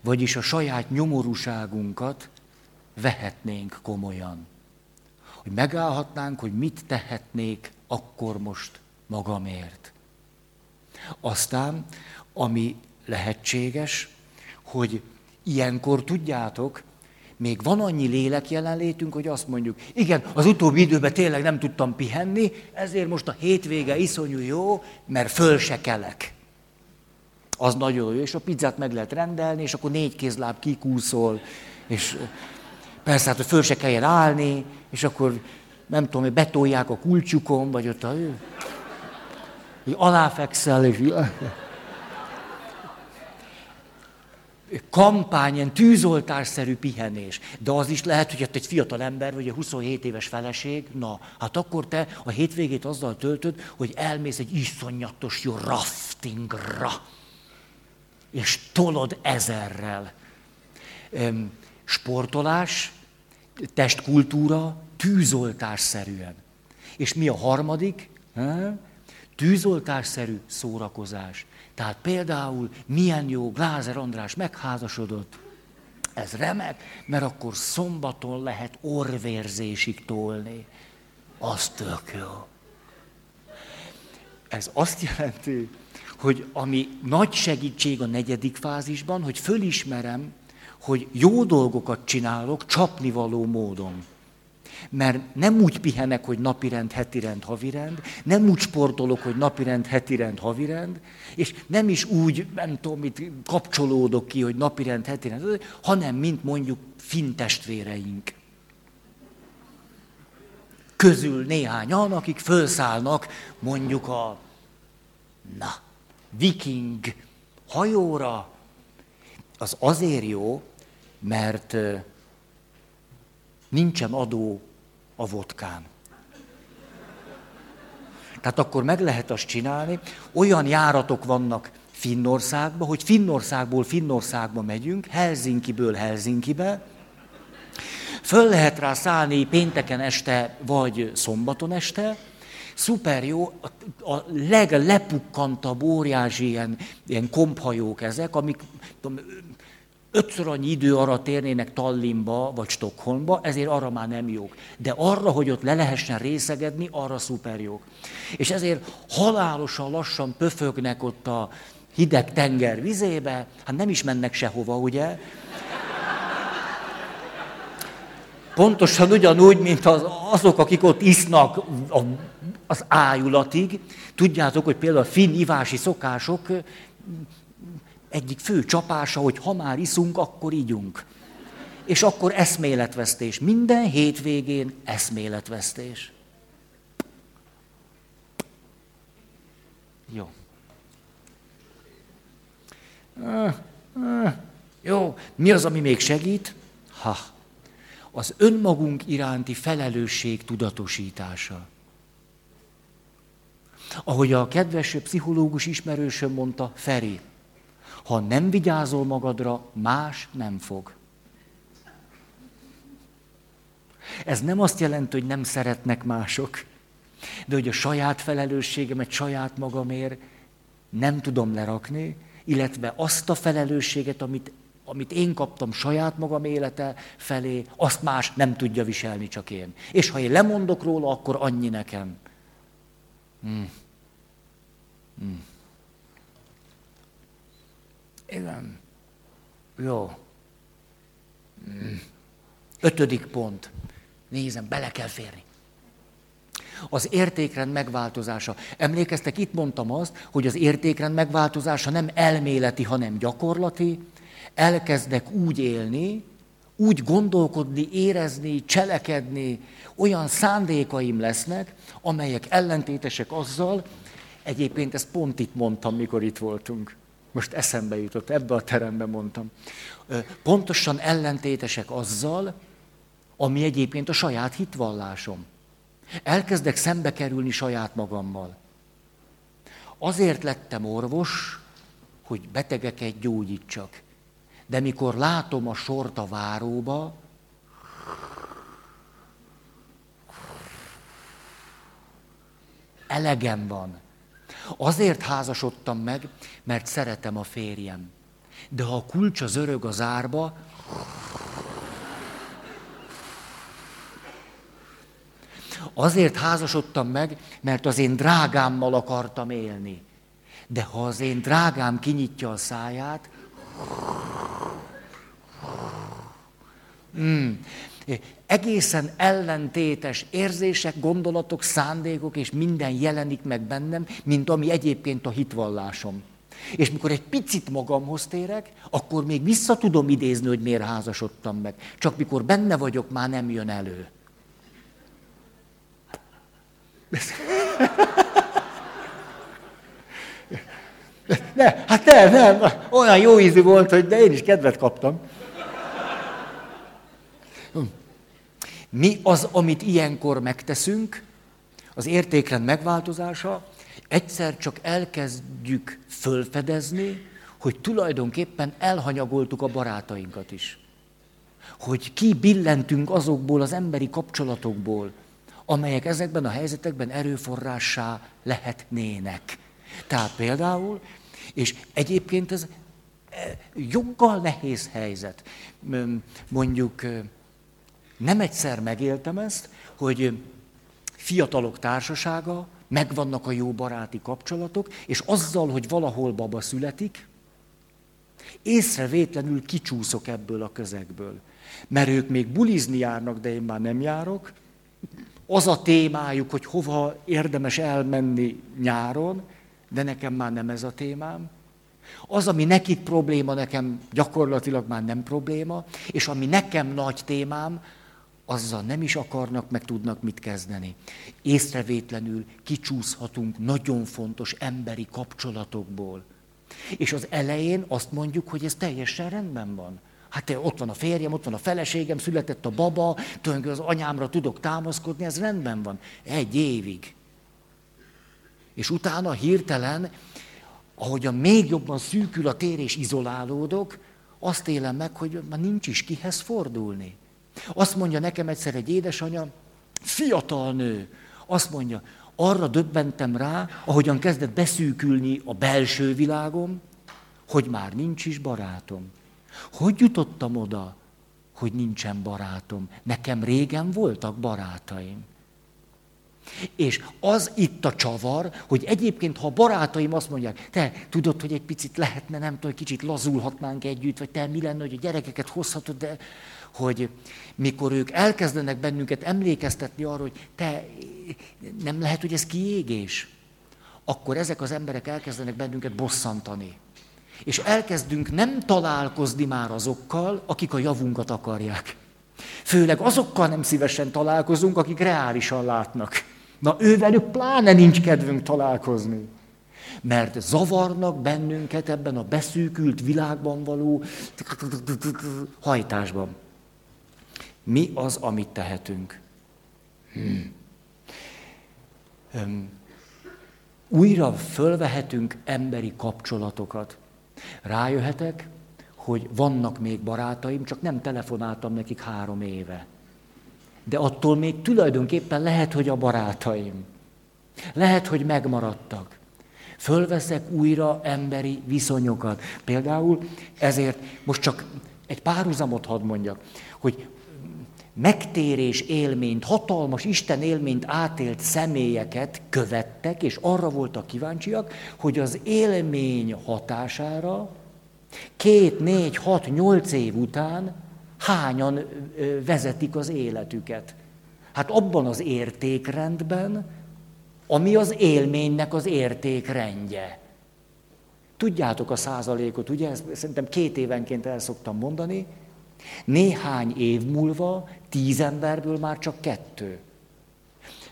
Vagyis a saját nyomorúságunkat vehetnénk komolyan. Hogy megállhatnánk, hogy mit tehetnék akkor most magamért. Aztán, ami lehetséges, hogy ilyenkor tudjátok, még van annyi lélek jelenlétünk, hogy azt mondjuk, igen, az utóbbi időben tényleg nem tudtam pihenni, ezért most a hétvége iszonyú jó, mert föl se kelek. Az nagyon jó, és a pizzát meg lehet rendelni, és akkor négy kézláb kikúszol, és persze, hát, hogy föl se kelljen állni, és akkor nem tudom, hogy betolják a kulcsukon, vagy ott a... Hogy aláfekszel, és kampány, ilyen tűzoltásszerű pihenés. De az is lehet, hogy egy fiatal ember, vagy egy 27 éves feleség, na, hát akkor te a hétvégét azzal töltöd, hogy elmész egy iszonyatos jó raftingra, és tolod ezerrel. Sportolás, testkultúra, tűzoltásszerűen. És mi a harmadik? Tűzoltásszerű szórakozás. Tehát például milyen jó, Glázer András megházasodott, ez remek, mert akkor szombaton lehet orvérzésig tolni. Az tök jó. Ez azt jelenti, hogy ami nagy segítség a negyedik fázisban, hogy fölismerem, hogy jó dolgokat csinálok csapnivaló módon. Mert nem úgy pihenek, hogy napirend, hetirend, havirend, nem úgy sportolok, hogy napirend, hetirend, havirend, és nem is úgy, nem tudom, mit kapcsolódok ki, hogy napirend, hetirend, hanem mint mondjuk fintestvéreink. Közül néhányan, akik felszállnak mondjuk a, na, viking hajóra, az azért jó, mert nincsen adó a vodkán. Tehát akkor meg lehet azt csinálni, olyan járatok vannak Finnországban, hogy Finnországból Finnországba megyünk, Helsinkiből Helsinkibe, föl lehet rá szállni pénteken este, vagy szombaton este, szuper jó, a leglepukkantabb óriási ilyen, ilyen komphajók ezek, amik tudom, ötször annyi idő arra térnének Tallinnba vagy Stockholmba, ezért arra már nem jók. De arra, hogy ott le lehessen részegedni, arra szuper jók. És ezért halálosan lassan pöfögnek ott a hideg tenger vizébe, hát nem is mennek sehova, ugye? Pontosan ugyanúgy, mint az, azok, akik ott isznak a, az ájulatig. Tudjátok, hogy például a finn ivási szokások egyik fő csapása, hogy ha már iszunk, akkor ígyunk. És akkor eszméletvesztés. Minden hétvégén eszméletvesztés. Jó. Jó, mi az, ami még segít? Ha, az önmagunk iránti felelősség tudatosítása. Ahogy a kedves pszichológus ismerősöm mondta, Feri, ha nem vigyázol magadra, más nem fog. Ez nem azt jelenti, hogy nem szeretnek mások, de hogy a saját felelősségemet saját magamért nem tudom lerakni, illetve azt a felelősséget, amit, amit én kaptam saját magam élete felé, azt más nem tudja viselni, csak én. És ha én lemondok róla, akkor annyi nekem. Hmm. Hmm. Igen. Jó. Hmm. Ötödik pont. Nézem, bele kell férni. Az értékrend megváltozása. Emlékeztek, itt mondtam azt, hogy az értékrend megváltozása nem elméleti, hanem gyakorlati. Elkezdek úgy élni, úgy gondolkodni, érezni, cselekedni, olyan szándékaim lesznek, amelyek ellentétesek azzal, egyébként ezt pont itt mondtam, mikor itt voltunk. Most eszembe jutott, ebbe a terembe mondtam. Pontosan ellentétesek azzal, ami egyébként a saját hitvallásom. Elkezdek szembe kerülni saját magammal. Azért lettem orvos, hogy betegeket gyógyítsak. De mikor látom a sort a váróba, elegem van. Azért házasodtam meg, mert szeretem a férjem. De ha a kulcs az örög az árba, Azért házasodtam meg, mert az én drágámmal akartam élni. De ha az én drágám kinyitja a száját, mm, egészen ellentétes érzések, gondolatok, szándékok és minden jelenik meg bennem, mint ami egyébként a hitvallásom. És mikor egy picit magamhoz térek, akkor még vissza tudom idézni, hogy miért házasodtam meg. Csak mikor benne vagyok, már nem jön elő. Ne, hát nem, nem, olyan jó ízű volt, hogy de én is kedvet kaptam. Mi az, amit ilyenkor megteszünk, az értékrend megváltozása, egyszer csak elkezdjük fölfedezni, hogy tulajdonképpen elhanyagoltuk a barátainkat is. Hogy kibillentünk azokból az emberi kapcsolatokból, amelyek ezekben a helyzetekben erőforrássá lehetnének. Tehát például, és egyébként ez e, joggal nehéz helyzet. Mondjuk nem egyszer megéltem ezt, hogy fiatalok társasága, megvannak a jó baráti kapcsolatok, és azzal, hogy valahol baba születik, észrevétlenül kicsúszok ebből a közegből. Mert ők még bulizni járnak, de én már nem járok, az a témájuk, hogy hova érdemes elmenni nyáron, de nekem már nem ez a témám. Az, ami nekik probléma, nekem gyakorlatilag már nem probléma, és ami nekem nagy témám, azzal nem is akarnak, meg tudnak mit kezdeni. Észrevétlenül kicsúszhatunk nagyon fontos emberi kapcsolatokból. És az elején azt mondjuk, hogy ez teljesen rendben van. Hát ott van a férjem, ott van a feleségem, született a baba, tulajdonképpen az anyámra tudok támaszkodni, ez rendben van. Egy évig. És utána hirtelen, ahogyan még jobban szűkül a tér és izolálódok, azt élem meg, hogy már nincs is kihez fordulni. Azt mondja nekem egyszer egy édesanyja, fiatal nő, azt mondja, arra döbbentem rá, ahogyan kezdett beszűkülni a belső világom, hogy már nincs is barátom. Hogy jutottam oda, hogy nincsen barátom? Nekem régen voltak barátaim. És az itt a csavar, hogy egyébként, ha a barátaim azt mondják, te tudod, hogy egy picit lehetne, nem tudom, kicsit lazulhatnánk együtt, vagy te mi lenne, hogy a gyerekeket hozhatod, de hogy mikor ők elkezdenek bennünket emlékeztetni arra, hogy te nem lehet, hogy ez kiégés, akkor ezek az emberek elkezdenek bennünket bosszantani. És elkezdünk nem találkozni már azokkal, akik a javunkat akarják. Főleg azokkal nem szívesen találkozunk, akik reálisan látnak. Na ővelük pláne nincs kedvünk találkozni. Mert zavarnak bennünket ebben a beszűkült világban való hajtásban. Mi az, amit tehetünk? Hmm. Újra fölvehetünk emberi kapcsolatokat. Rájöhetek, hogy vannak még barátaim, csak nem telefonáltam nekik három éve. De attól még tulajdonképpen lehet, hogy a barátaim. Lehet, hogy megmaradtak. Fölveszek újra emberi viszonyokat. Például ezért most csak egy párhuzamot hadd mondjak, hogy megtérés élményt, hatalmas Isten élményt átélt személyeket követtek, és arra voltak kíváncsiak, hogy az élmény hatására két, négy, hat, nyolc év után hányan vezetik az életüket. Hát abban az értékrendben, ami az élménynek az értékrendje. Tudjátok a százalékot, ugye? Ezt szerintem két évenként el szoktam mondani. Néhány év múlva tíz emberből már csak kettő.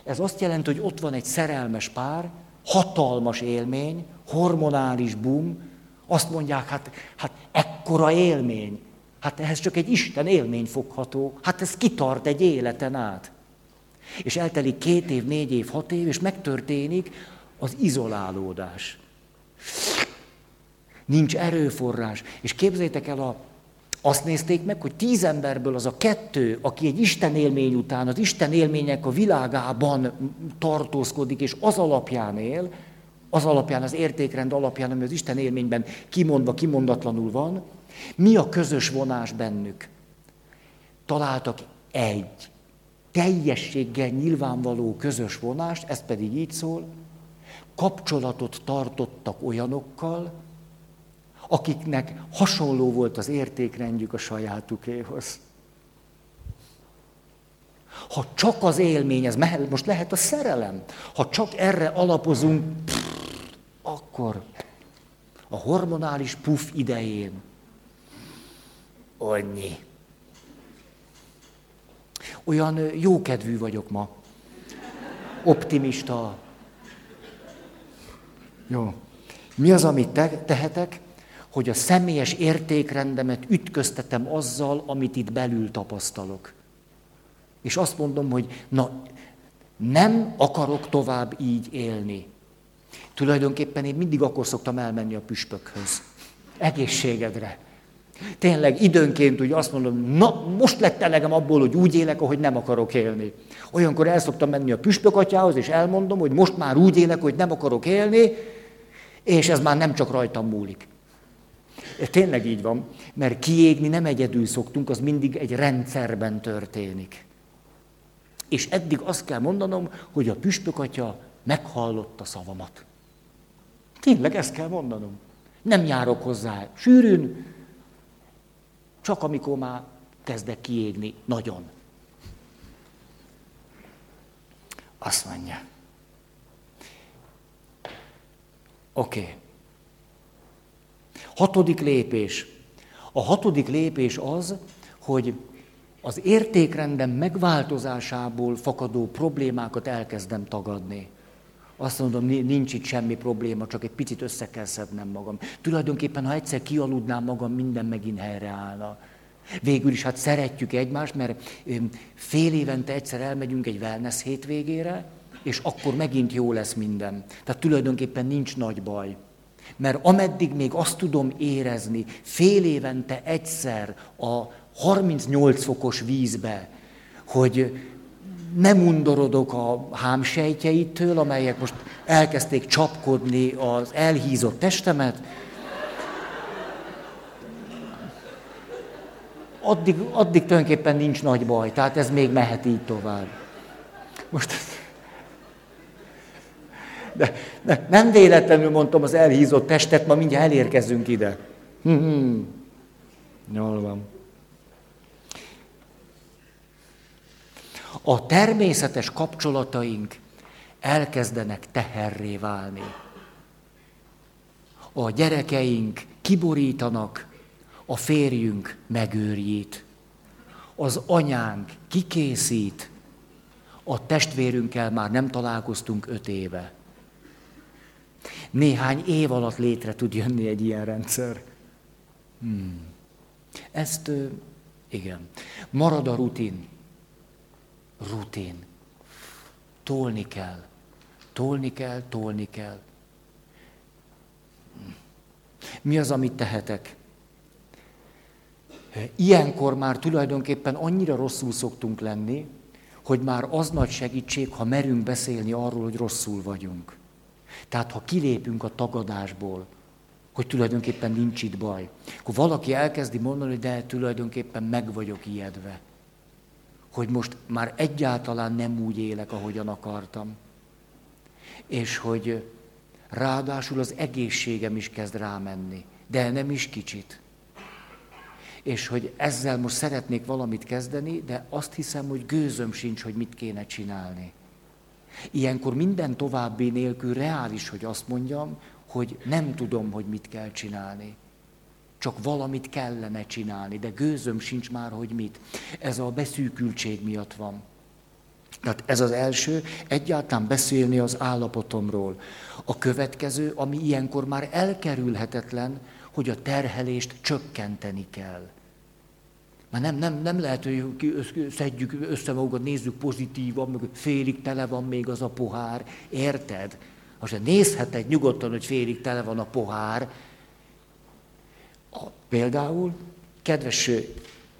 Ez azt jelenti, hogy ott van egy szerelmes pár, hatalmas élmény, hormonális boom, azt mondják, hát, hát ekkora élmény. Hát ehhez csak egy Isten élmény fogható. Hát ez kitart egy életen át. És eltelik két év, négy év, hat év, és megtörténik az izolálódás. Nincs erőforrás. És képzétek el a azt nézték meg, hogy tíz emberből az a kettő, aki egy Isten élmény után, az Isten élmények a világában tartózkodik, és az alapján él, az alapján, az értékrend alapján, ami az Isten élményben kimondva, kimondatlanul van, mi a közös vonás bennük? Találtak egy teljességgel nyilvánvaló közös vonást, ez pedig így szól, kapcsolatot tartottak olyanokkal, akiknek hasonló volt az értékrendjük a sajátukéhoz. Ha csak az élmény, ez most lehet a szerelem, ha csak erre alapozunk, akkor a hormonális puff idején annyi. Olyan jókedvű vagyok ma. Optimista. Jó. Mi az, amit te, tehetek? Hogy a személyes értékrendemet ütköztetem azzal, amit itt belül tapasztalok. És azt mondom, hogy na, nem akarok tovább így élni. Tulajdonképpen én mindig akkor szoktam elmenni a püspökhöz. Egészségedre. Tényleg időnként úgy azt mondom, na most lett elegem abból, hogy úgy élek, ahogy nem akarok élni. Olyankor el szoktam menni a püspök atyához, és elmondom, hogy most már úgy élek, hogy nem akarok élni, és ez már nem csak rajtam múlik. Tényleg így van, mert kiégni nem egyedül szoktunk, az mindig egy rendszerben történik. És eddig azt kell mondanom, hogy a püspök atya meghallotta szavamat. Tényleg ezt kell mondanom. Nem járok hozzá sűrűn, csak amikor már kezdek kiégni nagyon. Azt mondja. Oké. Okay. Hatodik lépés. A hatodik lépés az, hogy az értékrendem megváltozásából fakadó problémákat elkezdem tagadni. Azt mondom, nincs itt semmi probléma, csak egy picit össze kell szednem magam. Tulajdonképpen, ha egyszer kialudnám magam, minden megint helyreállna. Végül is hát szeretjük egymást, mert fél évente egyszer elmegyünk egy wellness hétvégére, és akkor megint jó lesz minden. Tehát tulajdonképpen nincs nagy baj. Mert ameddig még azt tudom érezni, fél évente egyszer a 38 fokos vízbe, hogy nem undorodok a hámsejtjeitől, amelyek most elkezdték csapkodni az elhízott testemet, addig, addig tulajdonképpen nincs nagy baj, tehát ez még mehet így tovább. Most de, de nem véletlenül mondtam az elhízott testet, ma mindjárt elérkezünk ide. Hm-hm. Jól van. a természetes kapcsolataink elkezdenek teherré válni. A gyerekeink kiborítanak, a férjünk megőrjít, az anyánk kikészít, a testvérünkkel már nem találkoztunk öt éve. Néhány év alatt létre tud jönni egy ilyen rendszer. Hmm. Ezt, igen, marad a rutin rutin. Tolni kell. Tolni kell, tolni kell. Mi az, amit tehetek? Ilyenkor már tulajdonképpen annyira rosszul szoktunk lenni, hogy már az nagy segítség, ha merünk beszélni arról, hogy rosszul vagyunk. Tehát ha kilépünk a tagadásból, hogy tulajdonképpen nincs itt baj, akkor valaki elkezdi mondani, hogy de tulajdonképpen meg vagyok ijedve hogy most már egyáltalán nem úgy élek, ahogyan akartam. És hogy ráadásul az egészségem is kezd rámenni, de nem is kicsit. És hogy ezzel most szeretnék valamit kezdeni, de azt hiszem, hogy gőzöm sincs, hogy mit kéne csinálni. Ilyenkor minden további nélkül reális, hogy azt mondjam, hogy nem tudom, hogy mit kell csinálni. Csak valamit kellene csinálni, de gőzöm sincs már, hogy mit. Ez a beszűkültség miatt van. Tehát ez az első, egyáltalán beszélni az állapotomról. A következő, ami ilyenkor már elkerülhetetlen, hogy a terhelést csökkenteni kell. Már nem, nem, nem lehet, hogy szedjük össze magunkat, nézzük pozitívan, meg félig tele van még az a pohár. Érted? Most nézheted nyugodtan, hogy félig tele van a pohár, a, például, kedves,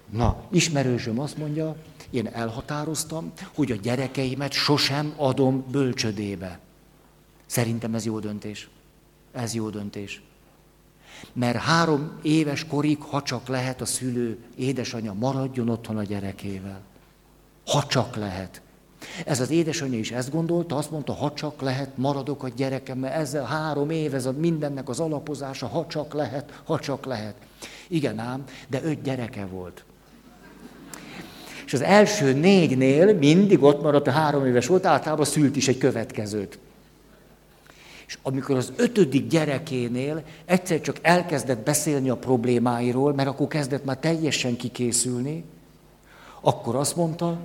na, ismerősöm azt mondja, én elhatároztam, hogy a gyerekeimet sosem adom bölcsödébe. Szerintem ez jó döntés. Ez jó döntés. Mert három éves korig, ha csak lehet, a szülő, édesanyja maradjon otthon a gyerekével. Ha csak lehet. Ez az édesanyja is ezt gondolta, azt mondta, ha csak lehet, maradok a gyerekemmel, ezzel három év, ez a mindennek az alapozása, ha csak lehet, ha csak lehet. Igen ám, de öt gyereke volt. És az első négynél mindig ott maradt, a három éves volt, általában szült is egy következőt. És amikor az ötödik gyerekénél egyszer csak elkezdett beszélni a problémáiról, mert akkor kezdett már teljesen kikészülni, akkor azt mondta,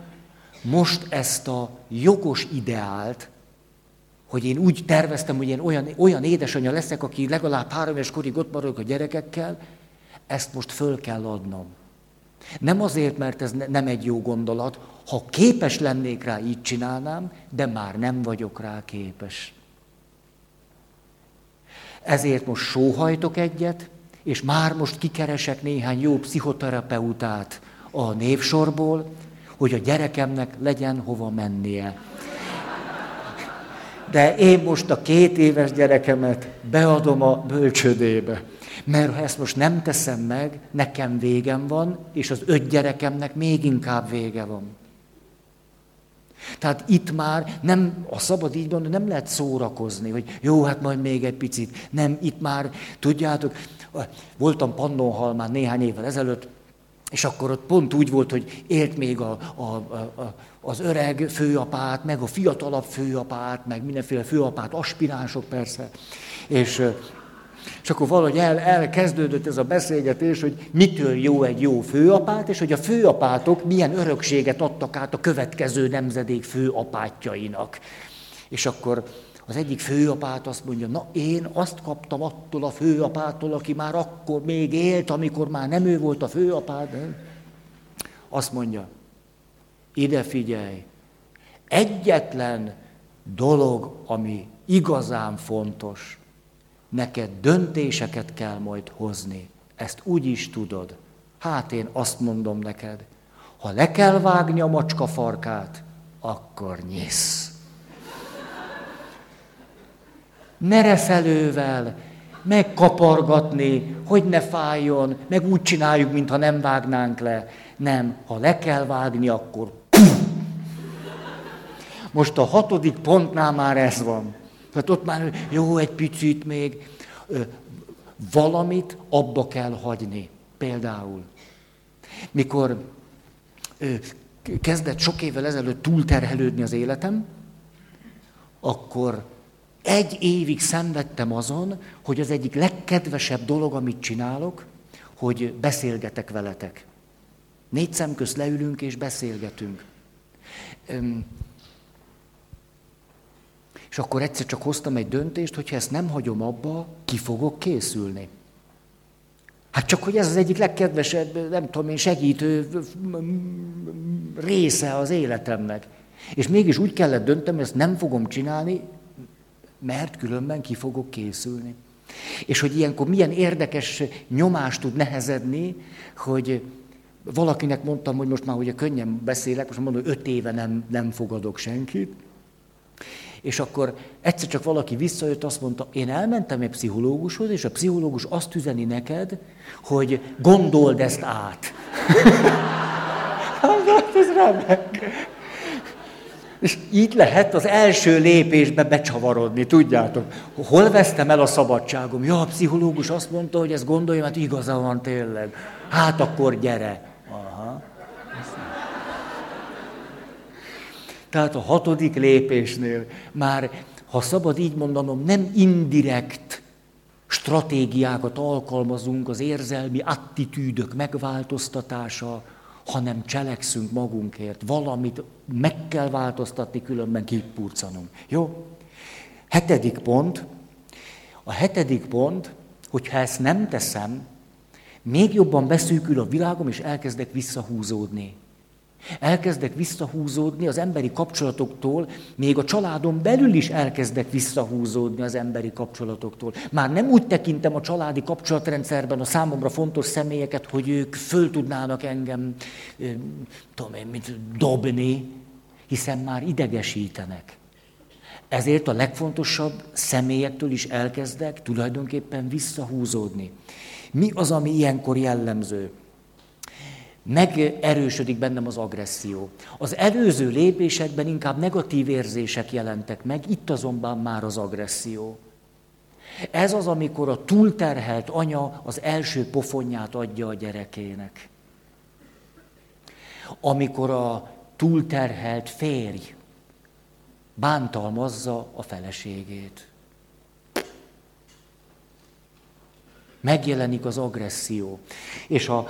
most ezt a jogos ideált, hogy én úgy terveztem, hogy én olyan, olyan édesanyja leszek, aki legalább három éves korig ott maradok a gyerekekkel, ezt most föl kell adnom. Nem azért, mert ez nem egy jó gondolat, ha képes lennék rá, így csinálnám, de már nem vagyok rá képes. Ezért most sóhajtok egyet, és már most kikeresek néhány jó pszichoterapeutát a névsorból, hogy a gyerekemnek legyen hova mennie. De én most a két éves gyerekemet beadom a bölcsödébe. Mert ha ezt most nem teszem meg, nekem végem van, és az öt gyerekemnek még inkább vége van. Tehát itt már nem, a szabad így mondani, nem lehet szórakozni, hogy jó, hát majd még egy picit. Nem, itt már, tudjátok, voltam Pannonhalmán néhány évvel ezelőtt, és akkor ott pont úgy volt, hogy élt még a, a, a, az öreg főapát, meg a fiatalabb főapát, meg mindenféle főapát, aspiránsok persze. És és akkor valahogy el, elkezdődött ez a beszélgetés, hogy mitől jó egy jó főapát, és hogy a főapátok milyen örökséget adtak át a következő nemzedék főapátjainak. És akkor az egyik főapát azt mondja, na én azt kaptam attól a főapától, aki már akkor még élt, amikor már nem ő volt a főapát. Azt mondja, ide figyelj, egyetlen dolog, ami igazán fontos, neked döntéseket kell majd hozni. Ezt úgy is tudod. Hát én azt mondom neked, ha le kell vágni a macska farkát, akkor nyisz. Merefelővel, megkapargatni, hogy ne fájjon, meg úgy csináljuk, mintha nem vágnánk le. Nem, ha le kell vágni, akkor Most a hatodik pontnál már ez van. Tehát ott már jó, egy picit még valamit abba kell hagyni. Például, mikor kezdett sok évvel ezelőtt túlterhelődni az életem, akkor egy évig szenvedtem azon, hogy az egyik legkedvesebb dolog, amit csinálok, hogy beszélgetek veletek. Négy szem közt leülünk és beszélgetünk. És akkor egyszer csak hoztam egy döntést, hogy ha ezt nem hagyom abba, ki fogok készülni. Hát csak, hogy ez az egyik legkedvesebb, nem tudom én, segítő része az életemnek. És mégis úgy kellett döntem, hogy ezt nem fogom csinálni, mert különben ki fogok készülni. És hogy ilyenkor milyen érdekes nyomást tud nehezedni, hogy valakinek mondtam, hogy most már ugye könnyen beszélek, most mondom, hogy öt éve nem, nem fogadok senkit, és akkor egyszer csak valaki visszajött, azt mondta, én elmentem egy pszichológushoz, és a pszichológus azt üzeni neked, hogy gondold ezt át. hát ez remek. És így lehet az első lépésbe becsavarodni, tudjátok. Hol vesztem el a szabadságom? Ja, a pszichológus azt mondta, hogy ezt gondolja, hát igaza van tényleg. Hát akkor gyere. Aha. Tehát a hatodik lépésnél már, ha szabad így mondanom, nem indirekt stratégiákat alkalmazunk az érzelmi attitűdök megváltoztatása, hanem cselekszünk magunkért. Valamit meg kell változtatni, különben kipurcanunk. Jó? Hetedik pont. A hetedik pont, hogyha ezt nem teszem, még jobban beszűkül a világom, és elkezdek visszahúzódni. Elkezdek visszahúzódni az emberi kapcsolatoktól, még a családon belül is elkezdek visszahúzódni az emberi kapcsolatoktól. Már nem úgy tekintem a családi kapcsolatrendszerben a számomra fontos személyeket, hogy ők föl tudnának engem, tudom én, mit dobni, hiszen már idegesítenek. Ezért a legfontosabb személyektől is elkezdek tulajdonképpen visszahúzódni. Mi az, ami ilyenkor jellemző? Megerősödik bennem az agresszió. Az előző lépésekben inkább negatív érzések jelentek meg, itt azonban már az agresszió. Ez az, amikor a túlterhelt anya az első pofonját adja a gyerekének. Amikor a túlterhelt férj bántalmazza a feleségét. Megjelenik az agresszió. És a,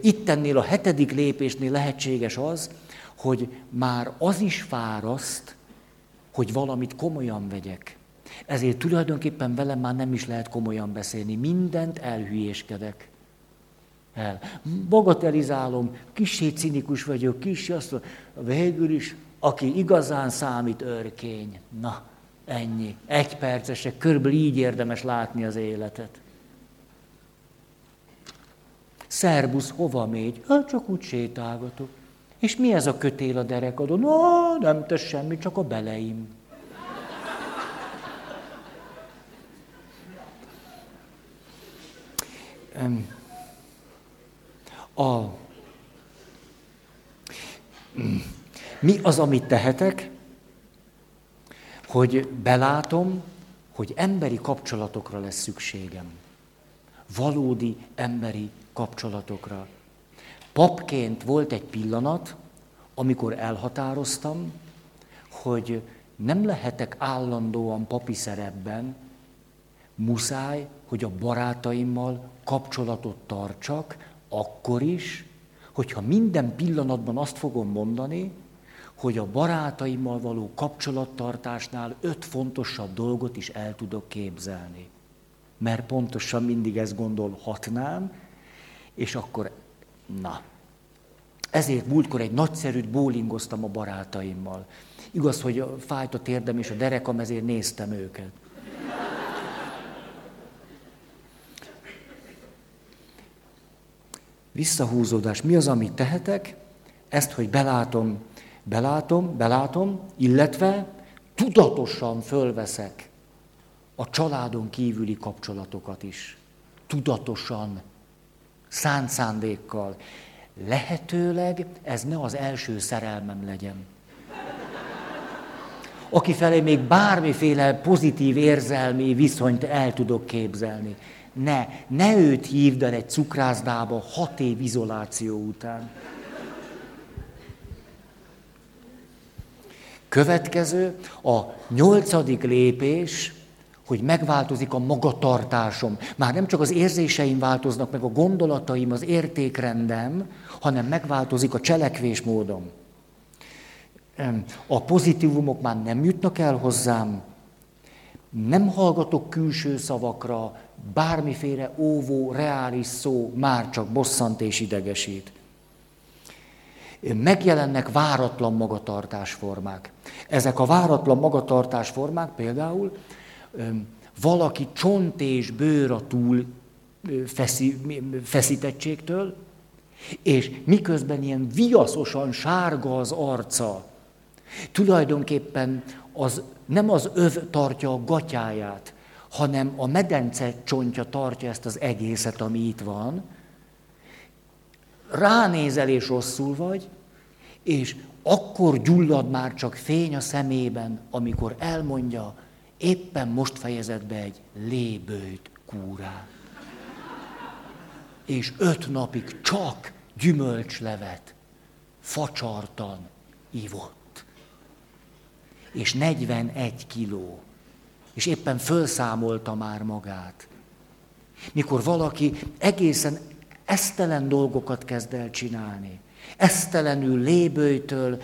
ittennél a hetedik lépésnél lehetséges az, hogy már az is fáraszt, hogy valamit komolyan vegyek. Ezért tulajdonképpen velem már nem is lehet komolyan beszélni. Mindent elhülyéskedek. El. Bagatelizálom, kicsi cinikus vagyok, kicsi azt mondom, végül is, aki igazán számít, örkény. Na, ennyi. Egy percesek, körülbelül így érdemes látni az életet. Szerbusz, hova mégy? Hát csak úgy sétálgatok. És mi ez a kötél a derekadon? No, nem tesz semmi, csak a beleim. A, mi az, amit tehetek, hogy belátom, hogy emberi kapcsolatokra lesz szükségem. Valódi emberi kapcsolatokra. Papként volt egy pillanat, amikor elhatároztam, hogy nem lehetek állandóan papi szerepben, muszáj, hogy a barátaimmal kapcsolatot tartsak, akkor is, hogyha minden pillanatban azt fogom mondani, hogy a barátaimmal való kapcsolattartásnál öt fontosabb dolgot is el tudok képzelni. Mert pontosan mindig ezt gondolhatnám, és akkor, na. Ezért múltkor egy nagyszerűt bólingoztam a barátaimmal. Igaz, hogy fájt a térdem és a derekam, ezért néztem őket. Visszahúzódás. Mi az, amit tehetek? Ezt, hogy belátom, belátom, belátom, illetve tudatosan fölveszek a családon kívüli kapcsolatokat is. Tudatosan, szánt szándékkal. Lehetőleg ez ne az első szerelmem legyen. Aki felé még bármiféle pozitív érzelmi viszonyt el tudok képzelni. Ne, ne őt hívd el egy cukrászdába hat év izoláció után. Következő, a nyolcadik lépés, hogy megváltozik a magatartásom. Már nem csak az érzéseim változnak meg, a gondolataim, az értékrendem, hanem megváltozik a cselekvésmódom. A pozitívumok már nem jutnak el hozzám, nem hallgatok külső szavakra, bármiféle óvó, reális szó már csak bosszant és idegesít. Megjelennek váratlan magatartásformák. Ezek a váratlan magatartásformák például valaki csont és bőr a túl feszi, feszítettségtől, és miközben ilyen viaszosan sárga az arca, tulajdonképpen az, nem az öv tartja a gatyáját, hanem a medence csontja tartja ezt az egészet, ami itt van, ránézel és rosszul vagy, és akkor gyullad már csak fény a szemében, amikor elmondja, éppen most fejezett be egy lébőjt kúrát. És öt napig csak gyümölcslevet, facsartan ivott. És 41 kiló és éppen fölszámolta már magát. Mikor valaki egészen esztelen dolgokat kezd el csinálni, esztelenül lébőjtől,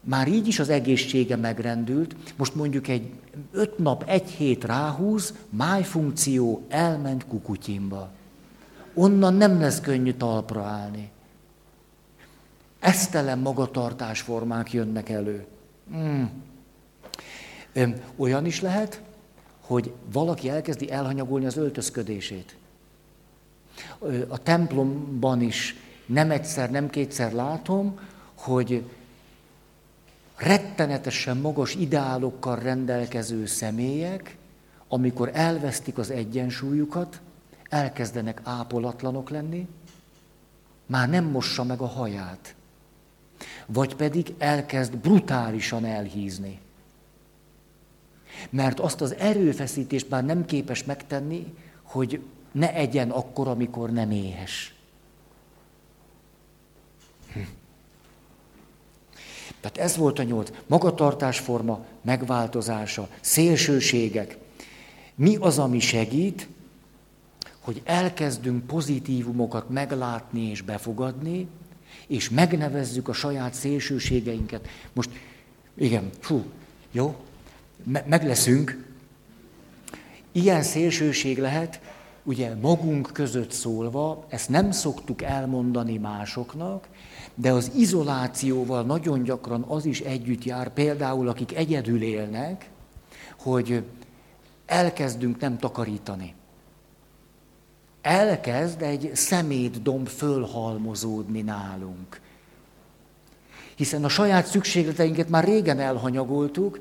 már így is az egészsége megrendült, most mondjuk egy öt nap, egy hét ráhúz, májfunkció elment kukutyimba. Onnan nem lesz könnyű talpra állni. Esztelen magatartásformák jönnek elő. Hmm. Olyan is lehet, hogy valaki elkezdi elhanyagolni az öltözködését. A templomban is nem egyszer, nem kétszer látom, hogy rettenetesen magas ideálokkal rendelkező személyek, amikor elvesztik az egyensúlyukat, elkezdenek ápolatlanok lenni, már nem mossa meg a haját, vagy pedig elkezd brutálisan elhízni. Mert azt az erőfeszítést már nem képes megtenni, hogy ne egyen akkor, amikor nem éhes. Tehát ez volt a nyolc. Magatartásforma, megváltozása, szélsőségek. Mi az, ami segít, hogy elkezdünk pozitívumokat meglátni és befogadni, és megnevezzük a saját szélsőségeinket. Most, igen, fú, jó, me- meg leszünk. Ilyen szélsőség lehet, ugye magunk között szólva, ezt nem szoktuk elmondani másoknak, de az izolációval nagyon gyakran az is együtt jár, például akik egyedül élnek, hogy elkezdünk nem takarítani. Elkezd egy szemétdomb fölhalmozódni nálunk. Hiszen a saját szükségleteinket már régen elhanyagoltuk,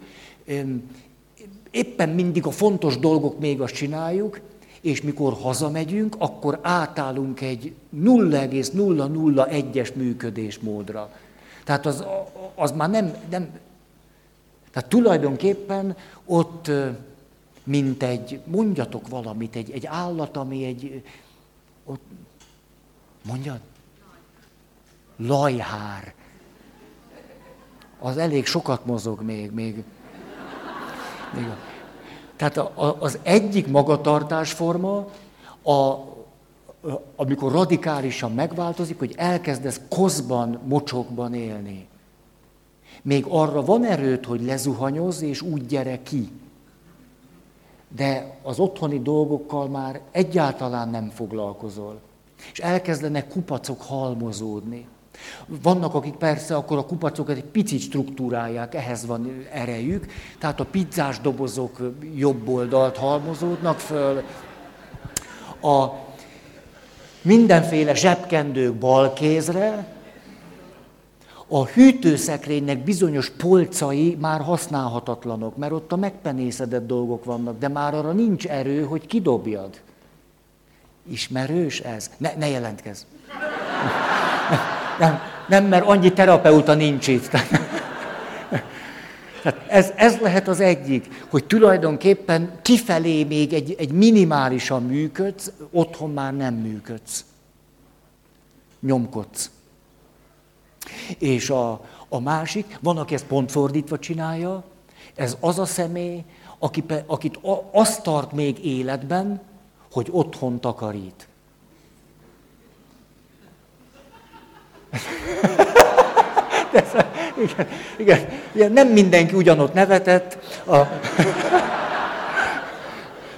éppen mindig a fontos dolgok még azt csináljuk, és mikor hazamegyünk, akkor átállunk egy 0,001-es működésmódra. Tehát az, az már nem, nem... Tehát tulajdonképpen ott, mint egy, mondjatok valamit, egy, egy állat, ami egy... Ott, mondjad? Lajhár. Az elég sokat mozog még, még. még a, tehát a, az egyik magatartásforma, a, amikor radikálisan megváltozik, hogy elkezdesz kozban, mocsokban élni. Még arra van erőd, hogy lezuhanyoz, és úgy gyere ki. De az otthoni dolgokkal már egyáltalán nem foglalkozol. És elkezdenek kupacok halmozódni. Vannak, akik persze akkor a kupacokat egy picit struktúrálják, ehhez van erejük, tehát a pizzás dobozok jobb oldalt halmozódnak föl, a mindenféle zsebkendők bal kézre, a hűtőszekrénynek bizonyos polcai már használhatatlanok, mert ott a megpenészedett dolgok vannak, de már arra nincs erő, hogy kidobjad. Ismerős ez? Ne, ne jelentkezz. Nem, nem, mert annyi terapeuta nincs itt. Tehát ez, ez lehet az egyik, hogy tulajdonképpen kifelé még egy, egy minimálisan működsz, otthon már nem működsz. Nyomkodsz. És a, a másik, van, aki ezt pont fordítva csinálja, ez az a személy, aki, akit azt tart még életben, hogy otthon takarít. De, igen, igen, igen, nem mindenki ugyanott nevetett. A...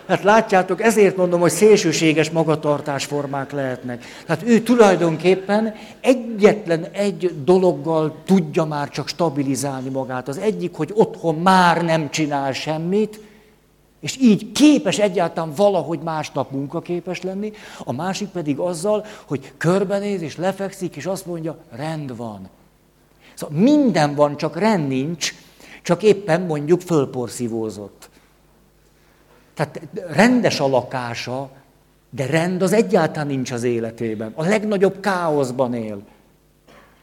Hát látjátok, ezért mondom, hogy szélsőséges magatartásformák lehetnek. Tehát ő tulajdonképpen egyetlen egy dologgal tudja már csak stabilizálni magát. Az egyik, hogy otthon már nem csinál semmit, és így képes egyáltalán valahogy másnap munkaképes lenni, a másik pedig azzal, hogy körbenéz és lefekszik, és azt mondja, rend van. Szóval minden van, csak rend nincs, csak éppen mondjuk fölporszívózott. Tehát rendes a lakása, de rend az egyáltalán nincs az életében. A legnagyobb káoszban él.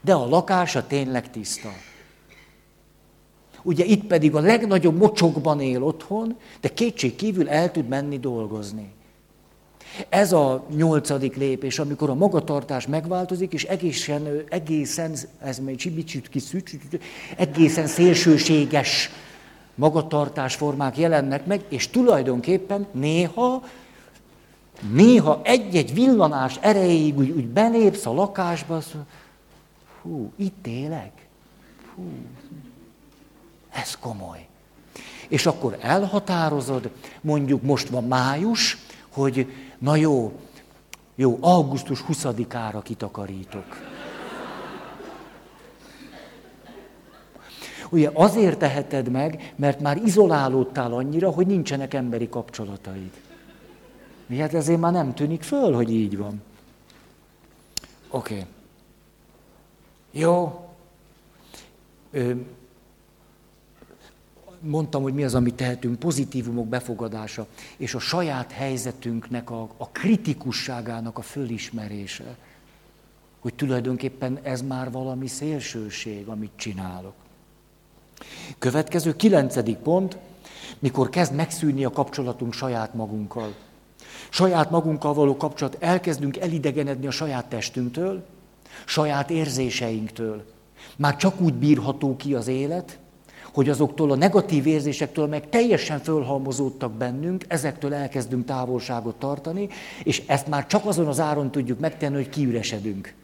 De a lakása tényleg tiszta. Ugye itt pedig a legnagyobb mocsokban él otthon, de kétség kívül el tud menni dolgozni. Ez a nyolcadik lépés, amikor a magatartás megváltozik, és egészen, egészen ez még csibicsit egészen szélsőséges magatartásformák jelennek meg, és tulajdonképpen néha, néha egy-egy villanás erejéig úgy, úgy belépsz a lakásba, azt hú, itt élek? Hú, ez komoly. És akkor elhatározod, mondjuk most van május, hogy na jó, jó, augusztus 20-ára kitakarítok. Ugye azért teheted meg, mert már izolálódtál annyira, hogy nincsenek emberi kapcsolataid. Hát ezért már nem tűnik föl, hogy így van. Oké. Okay. Jó. Ö, mondtam, hogy mi az, amit tehetünk, pozitívumok befogadása, és a saját helyzetünknek a, a kritikusságának a fölismerése, hogy tulajdonképpen ez már valami szélsőség, amit csinálok. Következő, kilencedik pont, mikor kezd megszűnni a kapcsolatunk saját magunkkal. Saját magunkkal való kapcsolat, elkezdünk elidegenedni a saját testünktől, saját érzéseinktől. Már csak úgy bírható ki az élet, hogy azoktól a negatív érzésektől meg teljesen fölhalmozódtak bennünk, ezektől elkezdünk távolságot tartani, és ezt már csak azon az áron tudjuk megtenni, hogy kiüresedünk.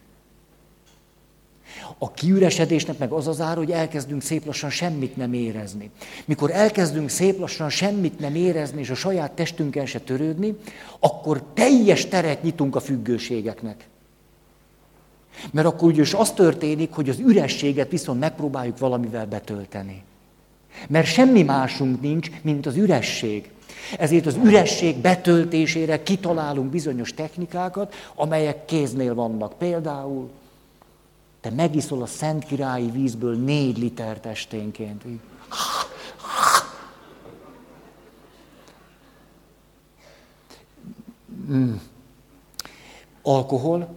A kiüresedésnek meg az az ár, hogy elkezdünk szép lassan semmit nem érezni. Mikor elkezdünk szép lassan semmit nem érezni, és a saját testünkkel se törődni, akkor teljes teret nyitunk a függőségeknek. Mert akkor ugye az történik, hogy az ürességet viszont megpróbáljuk valamivel betölteni. Mert semmi másunk nincs, mint az üresség. Ezért az üresség betöltésére kitalálunk bizonyos technikákat, amelyek kéznél vannak. Például te megiszol a szent királyi vízből négy liter testénként. Mm. Alkohol,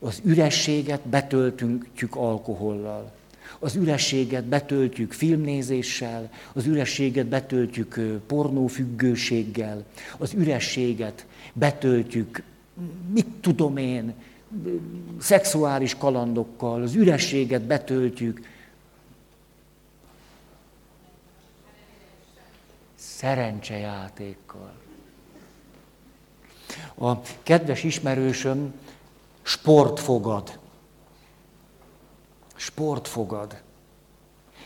az ürességet betöltünk alkohollal. Az ürességet betöltjük filmnézéssel, az ürességet betöltjük pornófüggőséggel, az ürességet betöltjük, mit tudom én, szexuális kalandokkal, az ürességet betöltjük. Szerencsejátékkal. A kedves ismerősöm sportfogad. Sportfogad.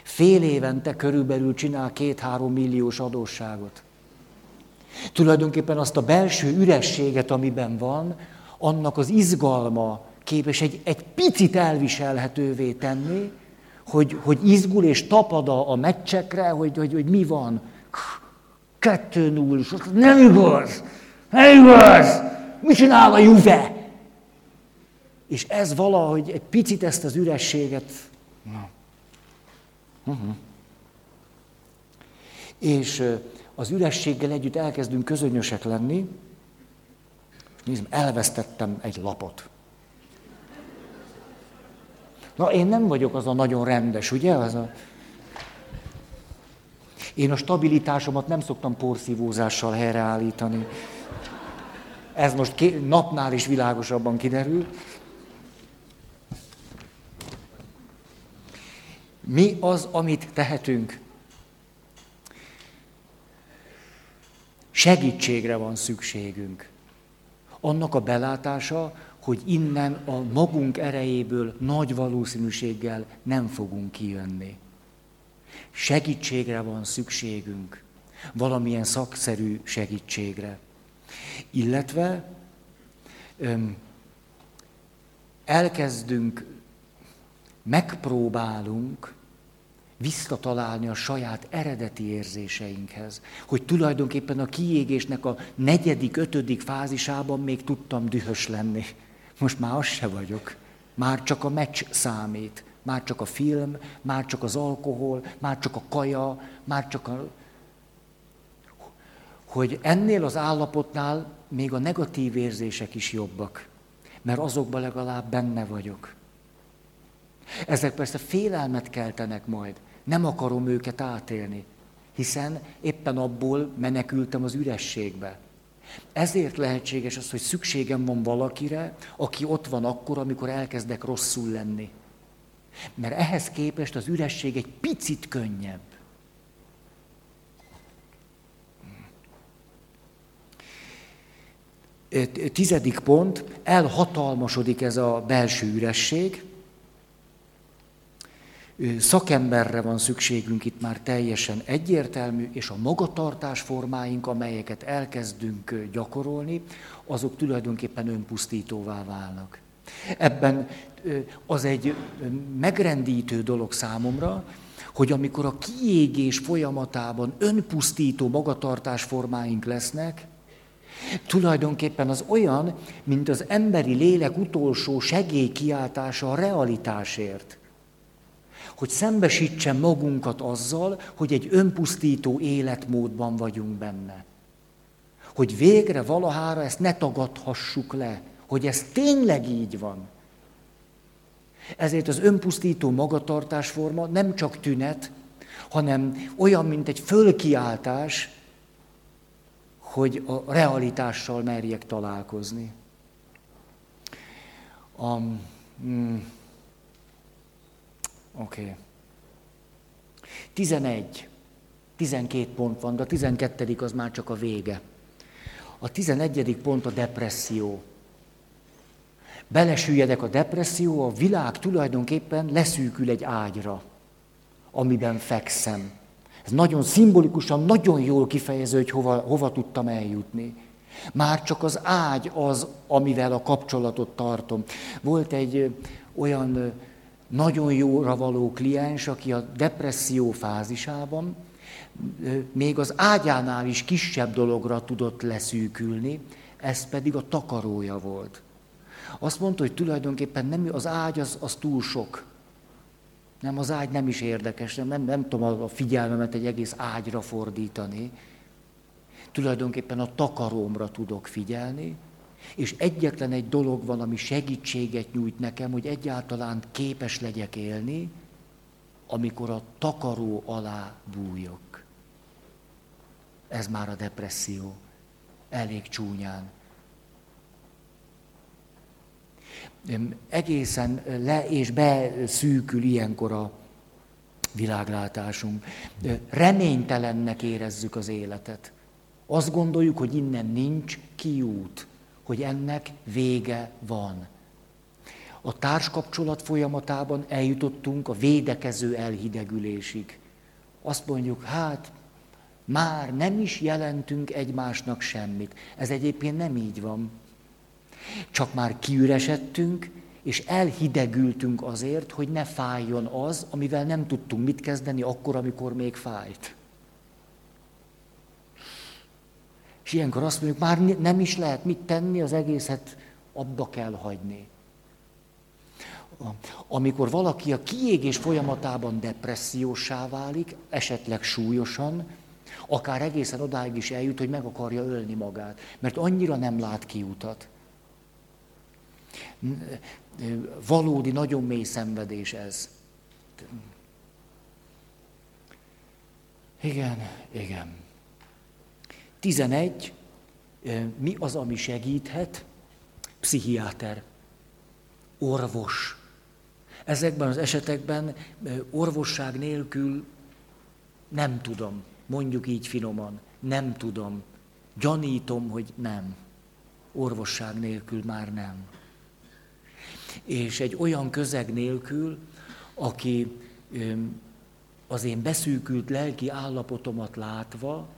Fél évente körülbelül csinál két-három milliós adósságot. Tulajdonképpen azt a belső ürességet, amiben van, annak az izgalma képes egy, egy picit elviselhetővé tenni, hogy, hogy izgul és tapad a, meccsekre, hogy, hogy, hogy mi van. Kettő null, nem igaz, nem igaz, mit csinál a Juve? És ez valahogy egy picit ezt az ürességet... Na. Uh-huh. És az ürességgel együtt elkezdünk közönösek lenni, Nézd, elvesztettem egy lapot. Na, én nem vagyok az a nagyon rendes, ugye? Az a... Én a stabilitásomat nem szoktam porszívózással helyreállítani. Ez most ké- napnál is világosabban kiderül. Mi az, amit tehetünk? Segítségre van szükségünk annak a belátása, hogy innen a magunk erejéből nagy valószínűséggel nem fogunk kijönni. Segítségre van szükségünk, valamilyen szakszerű segítségre. Illetve öm, elkezdünk, megpróbálunk visszatalálni a saját eredeti érzéseinkhez. Hogy tulajdonképpen a kiégésnek a negyedik, ötödik fázisában még tudtam dühös lenni. Most már az se vagyok. Már csak a meccs számít. Már csak a film, már csak az alkohol, már csak a kaja, már csak a... Hogy ennél az állapotnál még a negatív érzések is jobbak. Mert azokban legalább benne vagyok. Ezek persze félelmet keltenek majd. Nem akarom őket átélni, hiszen éppen abból menekültem az ürességbe. Ezért lehetséges az, hogy szükségem van valakire, aki ott van akkor, amikor elkezdek rosszul lenni. Mert ehhez képest az üresség egy picit könnyebb. Tizedik pont, elhatalmasodik ez a belső üresség, Szakemberre van szükségünk itt már teljesen egyértelmű, és a magatartás formáink, amelyeket elkezdünk gyakorolni, azok tulajdonképpen önpusztítóvá válnak. Ebben az egy megrendítő dolog számomra, hogy amikor a kiégés folyamatában önpusztító magatartás formáink lesznek, tulajdonképpen az olyan, mint az emberi lélek utolsó segélykiáltása a realitásért hogy szembesítsen magunkat azzal, hogy egy önpusztító életmódban vagyunk benne. Hogy végre valahára ezt ne tagadhassuk le, hogy ez tényleg így van. Ezért az önpusztító magatartásforma nem csak tünet, hanem olyan, mint egy fölkiáltás, hogy a realitással merjek találkozni. Um, mm, Oké. Okay. 11. 12 pont van, de a 12. az már csak a vége. A 11. pont a depresszió. Belesüljedek a depresszió, a világ tulajdonképpen leszűkül egy ágyra, amiben fekszem. Ez nagyon szimbolikusan, nagyon jól kifejező, hogy hova, hova tudtam eljutni. Már csak az ágy az, amivel a kapcsolatot tartom. Volt egy olyan nagyon jóra való kliens, aki a depresszió fázisában még az ágyánál is kisebb dologra tudott leszűkülni, ez pedig a takarója volt. Azt mondta, hogy tulajdonképpen nem, az ágy az, az túl sok. Nem, az ágy nem is érdekes, nem, nem, nem tudom a figyelmemet egy egész ágyra fordítani. Tulajdonképpen a takarómra tudok figyelni, és egyetlen egy dolog van, ami segítséget nyújt nekem, hogy egyáltalán képes legyek élni, amikor a takaró alá bújok. Ez már a depresszió. Elég csúnyán. Egészen le és beszűkül ilyenkor a világlátásunk. Reménytelennek érezzük az életet. Azt gondoljuk, hogy innen nincs kiút hogy ennek vége van. A társkapcsolat folyamatában eljutottunk a védekező elhidegülésig. Azt mondjuk, hát már nem is jelentünk egymásnak semmit. Ez egyébként nem így van. Csak már kiüresedtünk, és elhidegültünk azért, hogy ne fájjon az, amivel nem tudtunk mit kezdeni akkor, amikor még fájt. És ilyenkor azt mondjuk, már nem is lehet mit tenni, az egészet abba kell hagyni. Amikor valaki a kiégés folyamatában depressziósá válik, esetleg súlyosan, akár egészen odáig is eljut, hogy meg akarja ölni magát, mert annyira nem lát kiutat. Valódi, nagyon mély szenvedés ez. Igen, igen. 11. Mi az, ami segíthet? Pszichiáter, orvos. Ezekben az esetekben orvosság nélkül nem tudom, mondjuk így finoman, nem tudom, gyanítom, hogy nem. Orvosság nélkül már nem. És egy olyan közeg nélkül, aki az én beszűkült lelki állapotomat látva,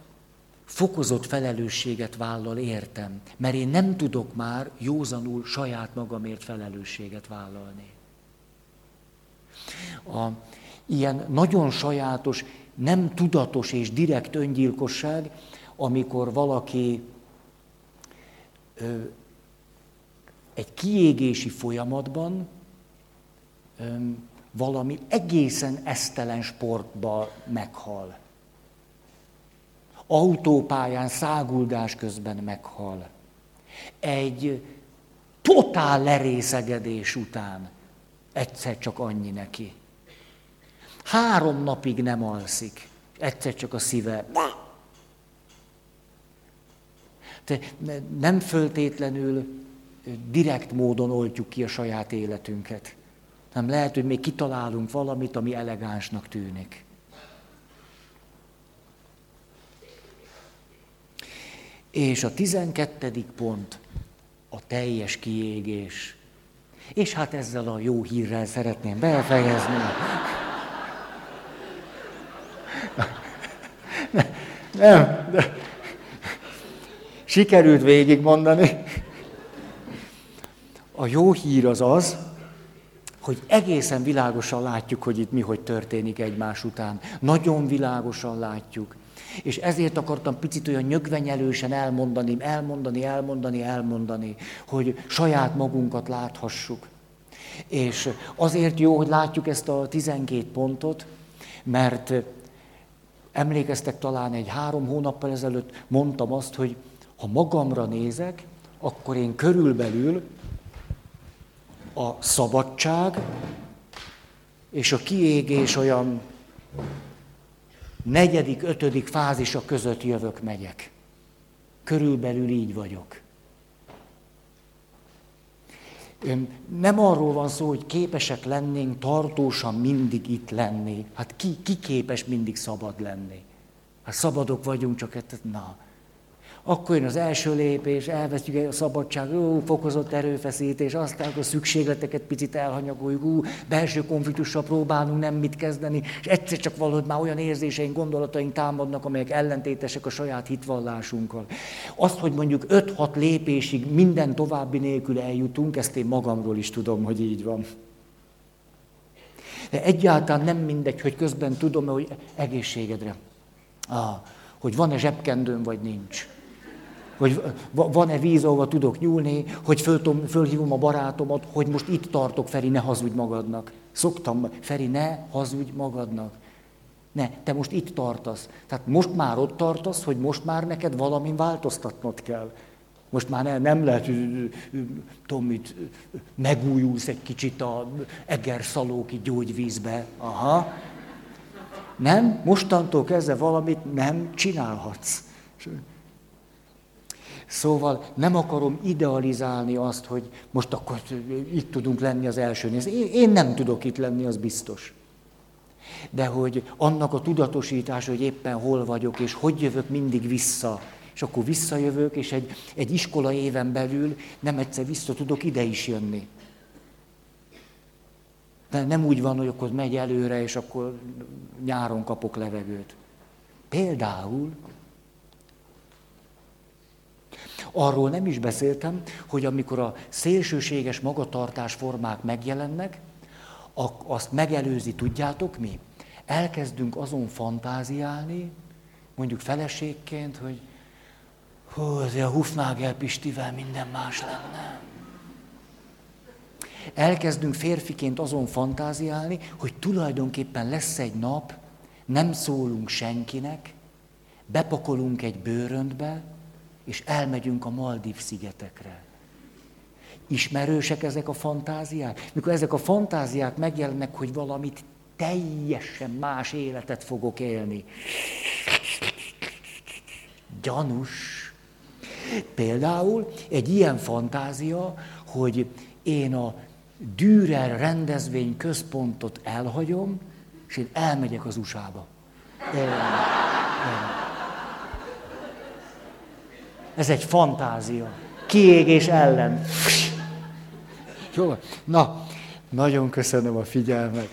fokozott felelősséget vállal értem, mert én nem tudok már józanul saját magamért felelősséget vállalni. A, ilyen nagyon sajátos, nem tudatos és direkt öngyilkosság, amikor valaki ö, egy kiégési folyamatban ö, valami egészen esztelen sportba meghal autópályán száguldás közben meghal. Egy totál lerészegedés után egyszer csak annyi neki. Három napig nem alszik, egyszer csak a szíve. Te nem föltétlenül direkt módon oltjuk ki a saját életünket. Nem lehet, hogy még kitalálunk valamit, ami elegánsnak tűnik. És a tizenkettedik pont a teljes kiégés. És hát ezzel a jó hírrel szeretném befejezni. Nem, de sikerült végigmondani. A jó hír az az, hogy egészen világosan látjuk, hogy itt mi hogy történik egymás után. Nagyon világosan látjuk. És ezért akartam picit olyan nyögvenyelősen elmondani, elmondani, elmondani, elmondani, hogy saját magunkat láthassuk. És azért jó, hogy látjuk ezt a 12 pontot, mert emlékeztek talán egy három hónappal ezelőtt mondtam azt, hogy ha magamra nézek, akkor én körülbelül a szabadság és a kiégés olyan negyedik, ötödik fázisa között jövök, megyek. Körülbelül így vagyok. Nem arról van szó, hogy képesek lennénk tartósan mindig itt lenni. Hát ki, ki képes mindig szabad lenni? Hát szabadok vagyunk, csak hát, na. Akkor jön az első lépés, elvesztjük a szabadság, ó, fokozott erőfeszítés, aztán a szükségleteket picit elhanyagoljuk, ú, belső konfliktussal próbálunk nem mit kezdeni, és egyszer csak valahogy már olyan érzéseink, gondolataink támadnak, amelyek ellentétesek a saját hitvallásunkkal. Azt, hogy mondjuk 5-6 lépésig minden további nélkül eljutunk, ezt én magamról is tudom, hogy így van. De egyáltalán nem mindegy, hogy közben tudom hogy egészségedre. Ah, hogy van-e zsebkendőm, vagy nincs hogy van-e víz, ahova tudok nyúlni, hogy föl, fölhívom a barátomat, hogy most itt tartok, Feri, ne hazudj magadnak. Szoktam, Feri, ne hazudj magadnak. Ne, te most itt tartasz. Tehát most már ott tartasz, hogy most már neked valamin változtatnod kell. Most már nem, nem lehet, tudom mit, megújulsz egy kicsit a egerszalóki gyógyvízbe. Aha. Nem, mostantól kezdve valamit nem csinálhatsz. Szóval nem akarom idealizálni azt, hogy most akkor itt tudunk lenni az első néz. Én nem tudok itt lenni, az biztos. De hogy annak a tudatosítása, hogy éppen hol vagyok, és hogy jövök mindig vissza, és akkor visszajövök, és egy, egy iskola éven belül nem egyszer vissza tudok ide is jönni. De nem úgy van, hogy akkor megy előre, és akkor nyáron kapok levegőt. Például Arról nem is beszéltem, hogy amikor a szélsőséges magatartás formák megjelennek, azt megelőzi, tudjátok mi? Elkezdünk azon fantáziálni, mondjuk feleségként, hogy hú, azért a Hufnagel Pistivel minden más lenne. Elkezdünk férfiként azon fantáziálni, hogy tulajdonképpen lesz egy nap, nem szólunk senkinek, bepakolunk egy bőröntbe, és elmegyünk a Maldív szigetekre. Ismerősek ezek a fantáziák? Mikor ezek a fantáziák megjelennek, hogy valamit teljesen más életet fogok élni. Gyanús. Például egy ilyen fantázia, hogy én a Dürer rendezvény központot elhagyom, és én elmegyek az USA-ba. El, el. Ez egy fantázia. Kiégés ellen. Jó, na, nagyon köszönöm a figyelmet.